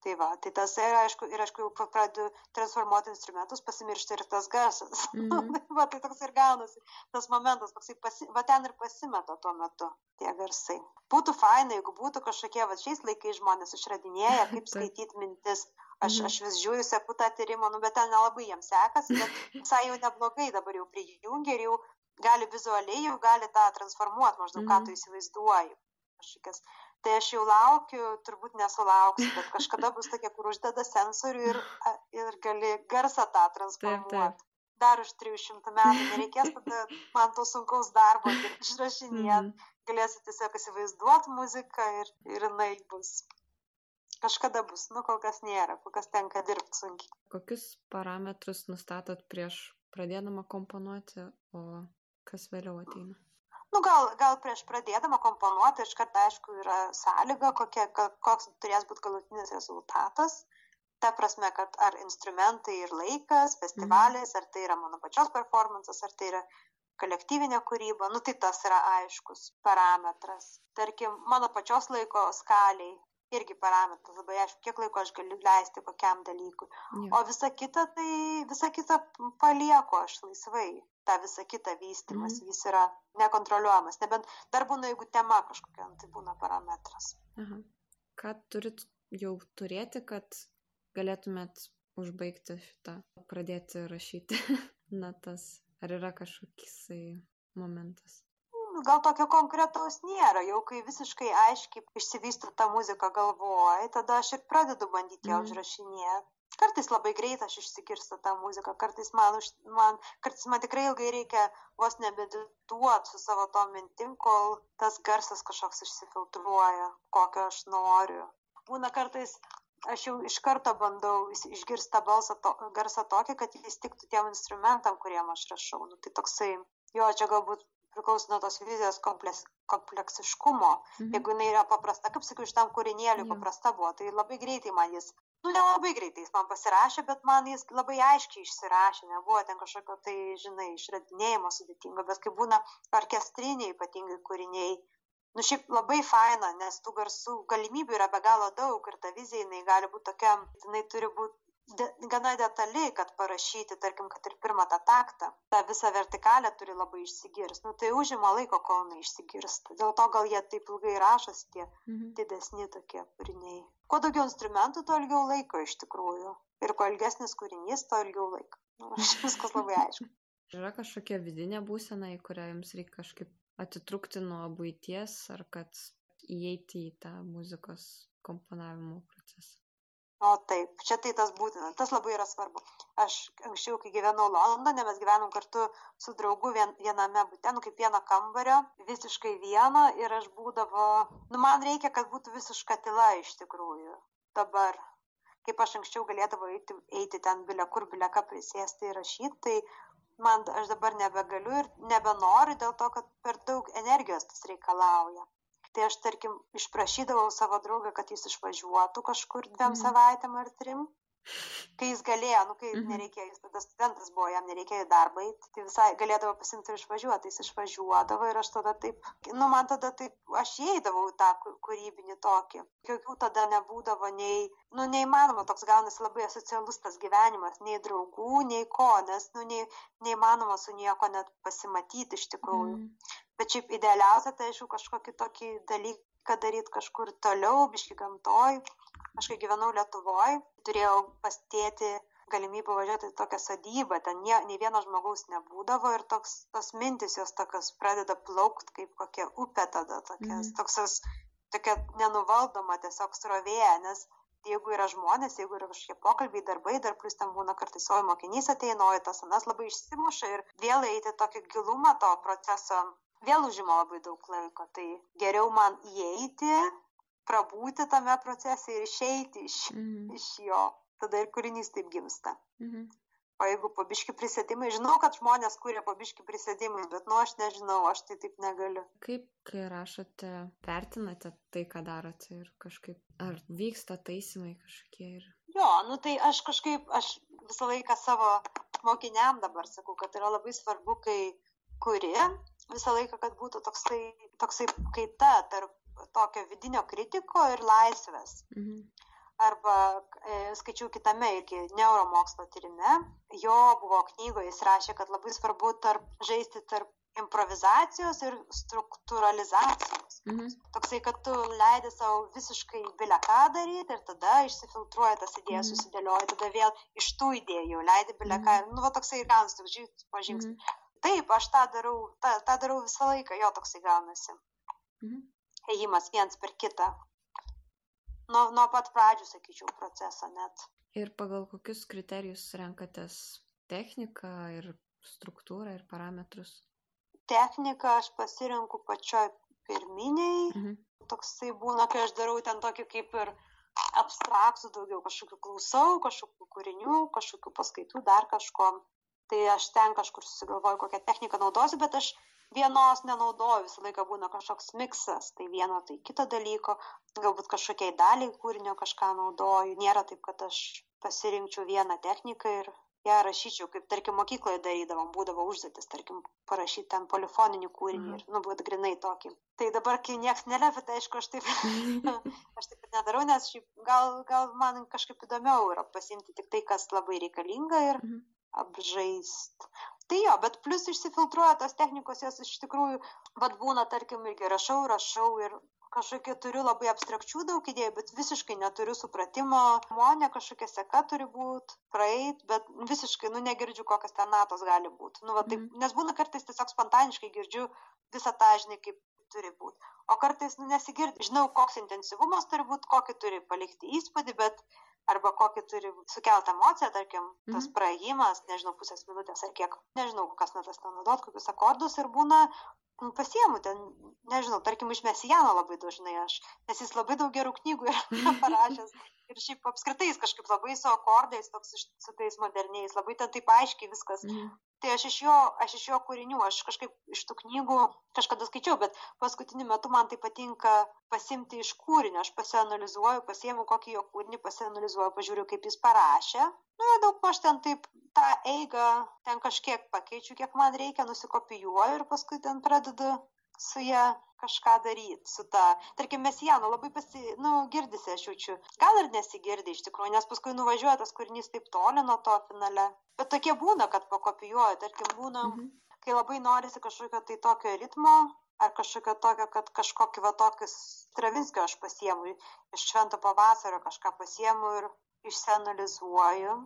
tai va tai tas ir aišku ir aišku jau pradedu transformuoti instrumentus pasimiršta ir tas garsas mm -hmm. va tai toks ir gaunasi tas momentas toksai pasi va ten ir pasimeta tuo metu tie garsai būtų faina jeigu būtų kažkokie va šiais laikais žmonės išradinėja kaip skaityt mintis aš mhm. aš vis žiūriu seku tą tyrimą nu bet ten nelabai jiems sekasi bet visai jau neblogai dabar jau prijungia ir jau gali vizualiai jau gali tą transformuot maždaug ką tu mhm. įsivaizduoji kažkokias tai aš jau laukiu turbūt nesulauksiu bet kažkada bus tokia kur uždeda sensorių ir ir gali garsą tą transformuot. Dar už trijų šimtų metų nereikės tada man to sunkaus darbo išrašinėt. Mm. galėsiu tiesiog įsivaizduot muziką ir ir jinai bus. Kažkada bus nu kol kas nėra kol kas tenka dirbt sunkiai. Kokius parametrus nustatot prieš pradėdama komponuoti o kas vėliau ateina nu gal gal prieš pradėdama komponuoti iškart aišku yra sąlyga kokia koks turės būt galutinis rezultatas. Ta prasme kad ar instrumentai ir laikas festivalis ar tai yra mano pačios performansas ar tai yra kolektyvinė kūryba. Nu tai tas yra aiškus parametras. Tarkim mano pačios laiko skalėj irgi parametras labai aišku kiek laiko aš galiu leisti kokiam dalykui o visa kita tai visa kita palieku aš laisvai tą visą kitą vystymąsi, mm. jis yra nekontroliuojamas. Nebent dar būna, jeigu tema kažkokia, nu, tai būna parametras. Aha. Ką turit jau turėti, kad galėtumėt užbaigti šitą, pradėti rašyti natas? Ar yra kažkoks momentas? Gal tokio konkretaus nėra, jau kai visiškai aiškiai išsivysto ta muzika galvoje, tada aš ir pradedu bandyti ją mm. užrašinėti kartais labai greit aš išsigirstu tą muziką, kartais man, už, man, kartais man tikrai ilgai reikia vos nebedituot su savo to mintim, kol tas garsas kažkoks išsifiltruoja, kokio aš noriu. Būna kartais aš jau iš karto bandau išgirsti tą balsą, to, garsą tokį, kad jis tiktų tiem instrumentam, kuriem aš rašau. Nu, tai toksai, jo, čia galbūt priklauso nuo tos vizijos kompleks, kompleksiškumo. Mhm. Jeigu jinai yra paprasta, kaip sakiau, šitam kūrinėliui paprasta buvo, tai labai greitai man jis nu nelabai greitai jis man pasirašė bet man jis labai aiškiai išsirašė nebuvo ten kažkokio tai žinai išradinėjimo sudėtingo bet kai būna orkestriniai ypatingai kūriniai nu šiaip labai faina nes tų garsų galimybių yra be galo daug ir ta vizija jinai gali būt tokia jinai turi būt de, gana detali, kad parašyti, tarkim, kad ir pirmą tą taktą, tą visą vertikalę turi labai išsigirsti. Nu, tai užima laiko, kol jinai išsigirsta. Dėl to gal jie taip ilgai rašosi tie mhm. didesni tokie kūriniai. Kuo daugiau instrumentų, tuo ilgiau laiko iš tikrųjų. Ir kuo ilgesnis kūrinys, tuo ilgiau laiko. Nu, viskas labai aišku. Yra kažkokia vidinė būsena, į kurią jums reikia kažkaip atitrūkti nuo būties ar kad įeiti į tą muzikos komponavimo procesą? O taip, čia tai tas būtina, tas labai yra svarbu. Aš anksčiau, kai gyvenau Londone, mes gyvenom kartu su draugu vien, viename būte, nu kaip vieno kambario, visiškai vieno ir aš būdavo, nu man reikia, kad būtų visiška tyla iš tikrųjų. Dabar, kaip aš anksčiau galėdavau eiti, eiti ten bilia kur, bilia ką prisėsti ir rašyti, tai man aš dabar nebegaliu ir nebenoriu dėl to, kad per daug energijos tas reikalauja. Tai aš, tarkim, išprašydavau savo draugą, kad jis išvažiuotų kažkur dviem mm. savaitėm ar trim kai jis galėjo, nu, kai mhm. nereikėjo, jis tada studentas buvo, jam nereikėjo į darbą tai visai galėdavo pasimti ir išvažiuoti, jis išvažiuodavo ir aš tada taip, nu, man tada taip, aš įeidavau tą kūrybinį tokį. Jokių tada nebūdavo nei, nu, neįmanoma, toks gaunasi labai asocialus tas gyvenimas, nei draugų, nei ko, nes, nu, nei, neįmanoma su nieko net pasimatyti iš tikrųjų. Mm. Bet šiaip idealiausia, tai aišku, kažkokį tokį dalyką daryti kažkur toliau, biški gamtoj Aš kai gyvenau Lietuvoje, turėjau pastėti galimybę važiuoti į tokią sodybą, ten nie, nei vieno žmogaus nebūdavo ir toks, tos mintis jos tokios pradeda plaukti kaip kokia upė tada, tokias, mm. toks, tokia nenuvaldoma tiesiog srovė, nes jeigu yra žmonės, jeigu yra kažkokie pokalbiai, darbai, dar plus ten būna kartais savo mokinys ateina, o tas anas labai išsimuša ir vėl eiti tokį gilumą to proceso, vėl užima labai daug laiko. Tai geriau man įeiti, prabūti tame procese ir išeiti iš, mhm. iš jo. Tada ir kūrinys taip gimsta. Mhm. O jeigu pabiški prisėdimai, žinau, kad žmonės kūrė pabiški prisėdimai, bet nu aš nežinau, aš tai taip negaliu. Kaip, kai rašote, vertinate tai, ką darote ir kažkaip, ar vyksta taisymai kažkokie ir... Jo, nu tai aš kažkaip, aš visą laiką savo mokiniam dabar sakau, kad yra labai svarbu, kai kuri, visą laiką, kad būtų toksai, toksai kaita tarp tokio vidinio kritiko ir laisvės. Mhm. Arba e, skaičiau kitame irgi neuromokslo tyrime, jo buvo knygoje, jis rašė, kad labai svarbu tarp, žaisti tarp improvizacijos ir struktūralizacijos. Mhm. Toksai, kad tu leidai savo visiškai bilę ką daryti ir tada išsifiltruoja tas idėjas, mhm. susidėlioja, tada vėl iš tų idėjų leidai bilę ką. Mhm. Nu, va toksai ir gaunasi, toks žingsnis po žingsnį. Mhm. Taip, aš tą darau, tą, tą darau visą laiką, jo toksai gaunasi. Mhm ėjimas viens per kitą. Nuo, nuo pat pradžių, sakyčiau, proceso net. Ir pagal kokius kriterijus renkatės techniką ir struktūrą ir parametrus? Techniką aš pasirinku pačioj pirminiai. Mhm. Toksai būna, kai aš darau ten tokį kaip ir abstraktų daugiau, kažkokių klausau, kažkokių kūrinių, kažkokių paskaitų, dar kažko. Tai aš ten kažkur susigalvoju, kokią techniką naudosiu, bet aš vienos nenaudoju, visą laiką būna kažkoks miksas, tai vieno, tai kito dalyko, galbūt kažkokiai daliai kūrinio kažką naudoju, nėra taip, kad aš pasirinkčiau vieną techniką ir ją rašyčiau, kaip tarkim mokykloje darydavom, būdavo užduotis, tarkim, parašyti ten polifoninį kūrinį ir, nu, būt grinai tokį. Tai dabar, kai niekas nelepi, tai aišku, aš taip, aš taip nedarau, nes šiaip gal, gal man kažkaip įdomiau yra pasimti tik tai, kas labai reikalinga ir mhm. apžaist tai jo bet plius išsifiltruoja tos technikos jos iš tikrųjų vat būna tarkim irgi rašau rašau ir kažkokių turiu labai abstrakčių daug idėjų, bet visiškai neturiu supratimo, monė kažkokia seka turi būti, praeit, bet visiškai, nu, negirdžiu, kokias ten natos gali būti. Nu, va, taip, mm. Nes būna kartais tiesiog spontaniškai girdžiu visą tą, žinai, kaip turi būti. O kartais, nu, nesigirdi, žinau, koks intensyvumas turi būti, kokį turi palikti įspūdį, bet arba kokį turi sukelt emociją, tarkim, tas -hmm. praėjimas, nežinau, pusės minutės ar kiek, nežinau, kokias natas ten naudot, kokius akordus ir būna, pasiemu ten, nežinau, tarkim, iš Mesijano labai dažnai aš, nes jis labai daug gerų knygų yra parašęs. Ir šiaip apskritai jis kažkaip labai su akordais, toks su tais moderniais, labai ten taip aiškiai viskas. Mm tai aš iš jo aš iš jo kūrinių aš kažkaip iš tų knygų kažkada skaičiau bet paskutiniu metu man tai patinka pasiimti iš kūrinio aš pasianalizuoju pasiimu kokį jo kūrinį pasianalizuoju pažiūriu kaip jis parašė nu ir daugmaž ten taip tą eigą ten kažkiek pakeičiu kiek man reikia nusikopijuoju ir paskui ten pradedu su ją kažką daryti su ta, tarkim, mesiano labai pasi, nu, girdisi, aš jaučiu. Gal ir nesigirdi iš tikrųjų, nes paskui nuvažiuoja tas kūrinys taip toli nuo to finale. Bet tokie būna, kad pakopijuoja, tarkim, būna, mhm. kai labai norisi kažkokio tai tokio ritmo, ar kažkokio tokio, kad kažkokį va tokius Stravinskio aš pasiemu, iš švento pavasario kažką pasiemu ir išsianalizuoju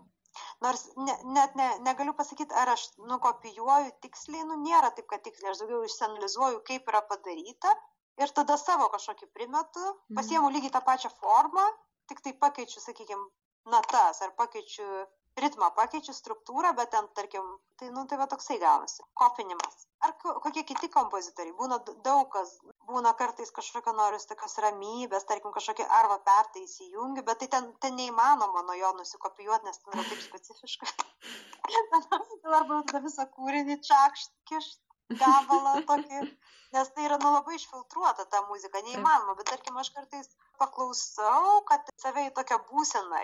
Nors ne, net ne, negaliu pasakyti, ar aš nukopijuoju tiksliai, nu nėra taip, kad tiksliai, aš daugiau išsianalizuoju, kaip yra padaryta ir tada savo kažkokį primetu, mhm. pasiemu lygiai tą pačią formą, tik tai pakeičiu, sakykime, natas ar pakeičiu ritmą, pakeičiu struktūrą, bet ten, tarkim, tai, nu, tai va toksai gaunasi, kopinimas. Ar kokie kiti kompozitoriai? Būna daug kas. Būna kartais kažkokio noris tokios ramybės tarkim kažkokį arvo pertą įsijungiu bet tai ten ten neįmanoma nuo jo nusikopijuot nes ten yra taip specifiška. Arba visą kūrinį čakšt kišt gabalą tokį nes tai yra nu labai išfiltruota ta muzika neįmanoma. Bet tarkim aš kartais paklausau kad save į tokią būseną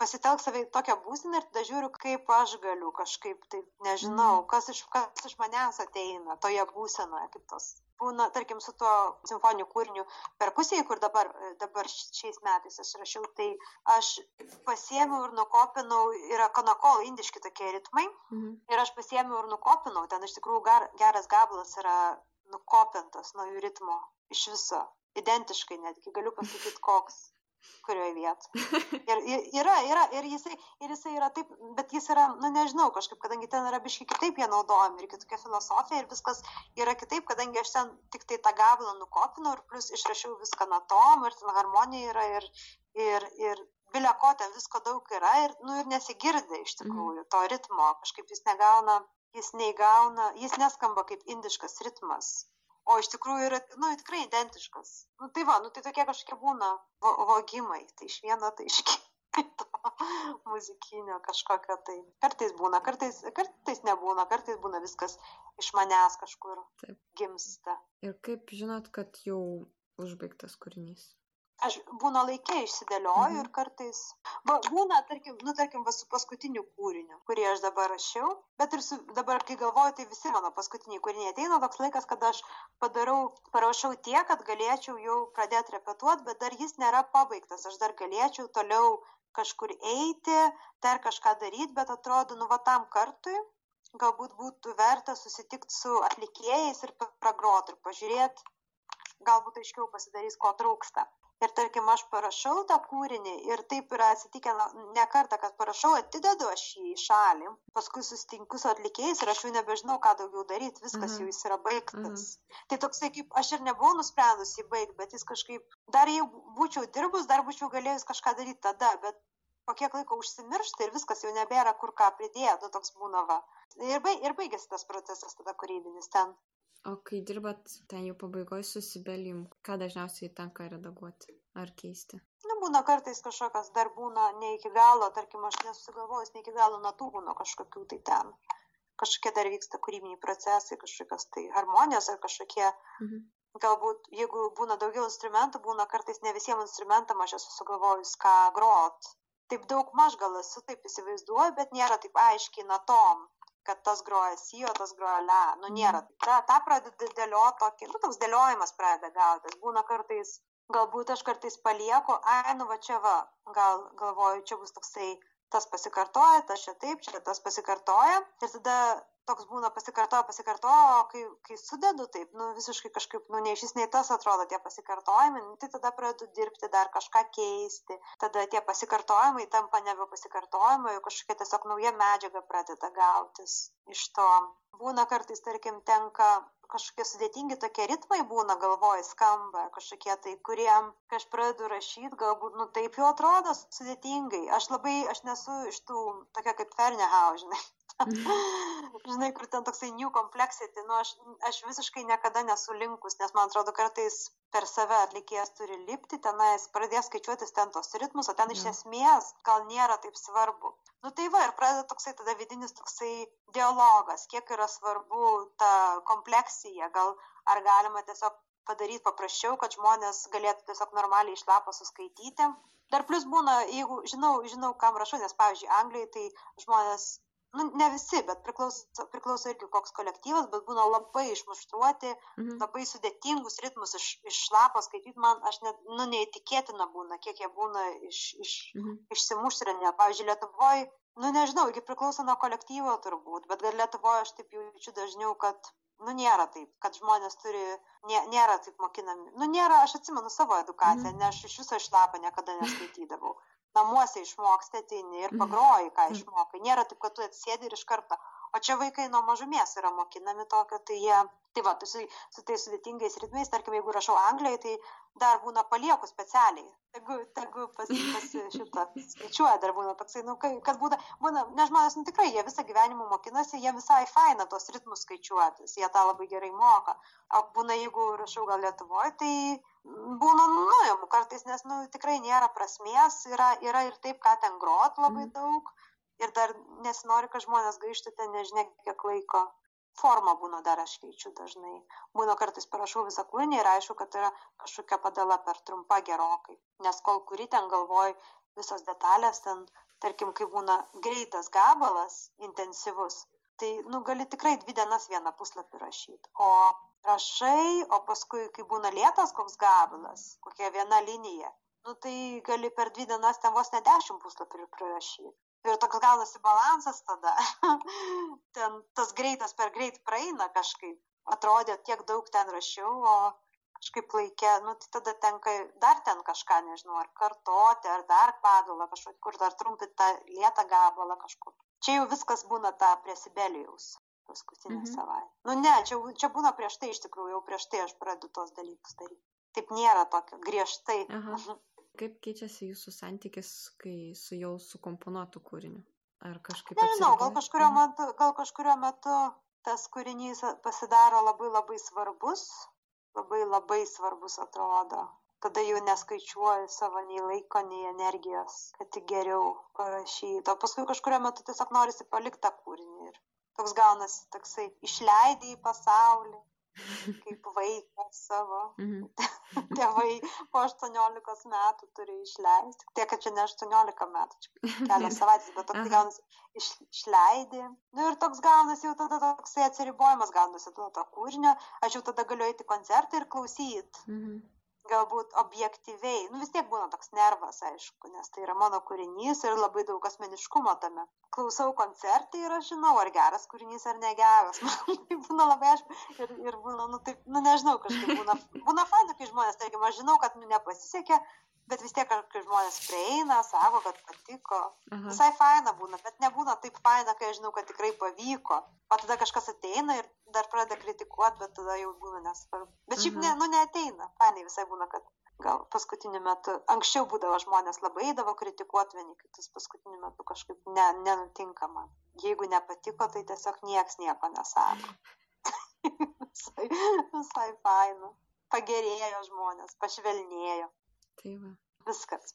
pasitelkt save į tokią būseną ir tada žiūriu, kaip aš galiu kažkaip, tai nežinau, mhm. kas iš, kas iš manęs ateina toje būsenoje, kaip tos. Būna, tarkim, su tuo simfoniniu kūriniu perkusijai, kur dabar, dabar šiais metais aš rašiau, tai aš pasiemiau ir nukopinau, yra konakol indiški tokie ritmai, mhm. ir aš pasiemiau ir nukopinau, ten iš tikrųjų gar, geras gabalas yra nukopintas nuo jų ritmo iš viso, identiškai netgi, galiu pasakyti koks kurioj vietoj. Ir, ir yra, yra, ir jisai, ir jisai yra taip, bet jis yra, nu nežinau, kažkaip, kadangi ten yra biški kitaip jie naudojami ir kitokia filosofija ir viskas yra kitaip, kadangi aš ten tik tai tą gabalą nukopinau ir plus išrašiau viską natom ir ten harmonija yra ir, ir, ir bilia ko ten visko daug yra ir, nu, ir nesigirdi iš mhm. tikrųjų to ritmo, kažkaip jis negauna, jis neįgauna, jis neskamba kaip indiškas ritmas o iš tikrųjų yra, nu, tikrai identiškas. Nu, tai va, nu, tai tokie kažkokie būna vo vogimai, tai iš vieno, tai iš kito muzikinio kažkokio, tai kartais būna, kartais, kartais nebūna, kartais būna viskas iš manęs kažkur Taip. gimsta. Ir kaip žinot, kad jau užbaigtas kūrinys? Aš būna laike išsidėlioju mhm. ir kartais, va, būna, tarkim, nu, tarkim, va, su paskutiniu kūriniu, kurį aš dabar rašiau, bet ir su, dabar, kai galvoju, tai visi mano paskutiniai kūriniai ateina toks laikas, kad aš padarau, parašau tiek, kad galėčiau jau pradėti repetuoti, bet dar jis nėra pabaigtas, aš dar galėčiau toliau kažkur eiti, dar kažką daryti, bet atrodo, nu, va, tam kartui galbūt būtų verta susitikti su atlikėjais ir pragroti ir pažiūrėti, galbūt aiškiau pasidarys, ko trūksta ir tarkim aš parašau tą kūrinį ir taip yra atsitikę ne kartą, kad parašau, atidedu aš jį į šalį, paskui susitinku su atlikėjais ir aš jau nebežinau, ką daugiau daryti, viskas mhm. jau jis yra baigtas. Mhm. Tai toksai kaip aš ir nebuvau nusprendus jį baigti, bet jis kažkaip, dar jei būčiau dirbus, dar būčiau galėjus kažką daryti tada, bet po kiek laiko užsimiršta ir viskas jau nebėra kur ką pridėti, nu toks būna va. Ir, baig, ir baigėsi tas procesas tada kūrybinis ten. O kai dirbat ten jau pabaigoje susibelim, ką dažniausiai tenka redaguoti ar keisti? Nu, būna kartais kažkokios dar būna ne iki galo, tarkim, aš nesusigalvojus ne iki galo natų būna kažkokių tai ten. Kažkokie dar vyksta kūrybiniai procesai, kažkokios tai harmonijos ar kažkokie. Mhm. Galbūt, jeigu būna daugiau instrumentų, būna kartais ne visiems instrumentam aš esu sugalvojus, ką grot. Taip daug maž gal esu, taip įsivaizduoju, bet nėra taip aiškiai natom kad tas groja si, o tas groja le. Nu, nėra. Ta, ta pradeda dėlioti tokį, nu, toks dėliojimas pradeda gautis. Būna kartais, galbūt aš kartais palieku, ai, nu, va čia va, gal galvoju, čia bus toksai, tas pasikartoja, tas čia taip, čia tas pasikartoja. Ir tada toks būna pasikartoja, pasikartoja, o kai, kai sudedu taip, nu, visiškai kažkaip, nu, nei šis, nei tas atrodo tie pasikartojimai, nu, tai tada pradedu dirbti, dar kažką keisti, tada tie pasikartojimai tampa nebe pasikartojimai, jau kažkokia tiesiog nauja medžiaga pradeda gautis iš to. Būna kartais, tarkim, tenka kažkokie sudėtingi tokie ritmai būna galvoj skamba, kažkokie tai, kuriem, kai aš pradedu rašyti, galbūt, nu, taip jau atrodo sudėtingai. Aš labai, aš nesu iš tų, tokia kaip Fernehau, žinai. žinai, kur ten toksai new complexity, nu aš, aš visiškai niekada nesu linkus, nes man atrodo kartais per save atlikėjas turi lipti, tenais pradės skaičiuotis ten tos ritmus, o ten ja. iš esmės gal nėra taip svarbu. Nu tai va, ir pradeda toksai tada vidinis toksai dialogas, kiek yra svarbu ta kompleksija, gal ar galima tiesiog padaryti paprasčiau, kad žmonės galėtų tiesiog normaliai iš lapo suskaityti. Dar plus būna, jeigu žinau, žinau, kam rašau, nes, pavyzdžiui, Anglijai tai žmonės nu, ne visi, bet priklauso, priklauso irgi koks kolektyvas, bet būna labai išmuštruoti, mhm. labai sudėtingus ritmus iš, iš šlapo skaityti, man aš net, nu, neįtikėtina būna, kiek jie būna iš, iš, mhm. išsimuštrinę. Pavyzdžiui, Lietuvoje, nu, nežinau, irgi priklauso nuo kolektyvo turbūt, bet gal Lietuvoje aš taip jaučiu dažniau, kad nu nėra taip kad žmonės turi nė nėra taip mokinami nu nėra aš atsimenu savo edukaciją mhm. ne aš iš viso iš lapo niekada neskaitydavau namuose išmoksti ateini ir pagroji ką išmokai. Nėra taip kad tu atsėdi ir iš karto o čia vaikai nuo mažumės yra mokinami tokio tai jie tai va tai su, su tais sudėtingais ritmais tarkim jeigu rašau anglijoj tai dar būna palieku specialiai. Tegu tegu pas pas šitą skaičiuoja dar būna toksai nu kad būna būna nes žmonės nu tikrai jie visą gyvenimą mokinasi jiem visai faina tuos ritmus skaičiuotis jie tą labai gerai moka. O būna jeigu rašau gal lietuvoj tai būna nuimu kartais nes nu tikrai nėra prasmės yra yra ir taip ką ten grot labai mhm. daug ir dar nesinori kad žmonės gaištų ten nežinia kiek laiko. Formą būna dar aš keičiu dažnai. Būna kartais parašau visą kūrinį ir aišku kad yra kažkokia padala per trumpa gerokai. Nes kol kuri ten galvoj visos detalės ten tarkim kai būna greitas gabalas intensyvus tai nu gali tikrai dvi dienas vieną puslapį rašyt. O rašai o paskui kai būna lėtas koks gabalas kokia viena linija nu tai gali per dvi dienas ten vos ne dešimt puslapių prirašyt ir toks gaunasi balansas tada. ten tas greitas per greit praeina kažkaip. Atrodė, tiek daug ten rašiau, o kažkaip laikė, nu, tai tada tenka dar ten kažką, nežinau, ar kartoti, ar dar padulą kažkur, kur dar trumpinti tą lietą gabalą kažkur. Čia jau viskas būna ta prie Sibelijaus paskutinę mhm. savaitę. Nu ne, čia, čia būna prieš tai iš tikrųjų, jau prieš tai aš pradedu tos dalykus daryti. Taip nėra tokio griežtai. Aha. Kaip keičiasi jūsų santykis, kai su jau sukomponuotu kūriniu? Ar kažkaip... Nežinau, gal kažkurio, mhm. metu, gal kažkurio metu tas kūrinys pasidaro labai labai svarbus, labai labai svarbus atrodo. Tada jau neskaičiuoju savo nei laiko, nei energijos, kad tik geriau parašyti. O paskui kažkurio metu tiesiog norisi palikti tą kūrinį. Ir toks gaunasi, toksai išleidai į pasaulį, kaip vaikas savo. Mhm. Tėvai po 18 metų turi išleisti. Tiek, kad čia ne 18 metų, čia kelios savaitės, bet toks gaunasi iš, išleidi. Nu ir toks gaunasi jau tada toksai atsiribojimas gaunasi to, to kūrinio. Aš jau tada galiu eiti koncertą ir klausyti. Mhm galbūt objektyviai, nu vis tiek būna toks nervas, aišku, nes tai yra mano kūrinys ir labai daug asmeniškumo tame. Klausau koncertą ir aš žinau, ar geras kūrinys ar negeras. Man tai būna labai aišku ir, ir būna, nu taip, nu nežinau, kažkaip būna, būna faina, kai žmonės, tarkim, aš žinau, kad nu, nepasisekė, bet vis tiek, kai žmonės prieina, sako, kad patiko, Aha. visai faina būna, bet nebūna taip faina, kai aš žinau, kad tikrai pavyko. O tada kažkas ateina ir dar pradeda kritikuoti, bet tada jau būna nesvarbu. Bet šiaip ne, nu neateina, fainai visai būna, kad gal paskutiniu metu, anksčiau būdavo žmonės labai eidavo kritikuoti vieni kitus, paskutiniu metu kažkaip ne, nenutinka man. Jeigu nepatiko, tai tiesiog nieks nieko nesako. visai, visai faina. Pagerėjo žmonės, pašvelnėjo. Tai va. Viskas.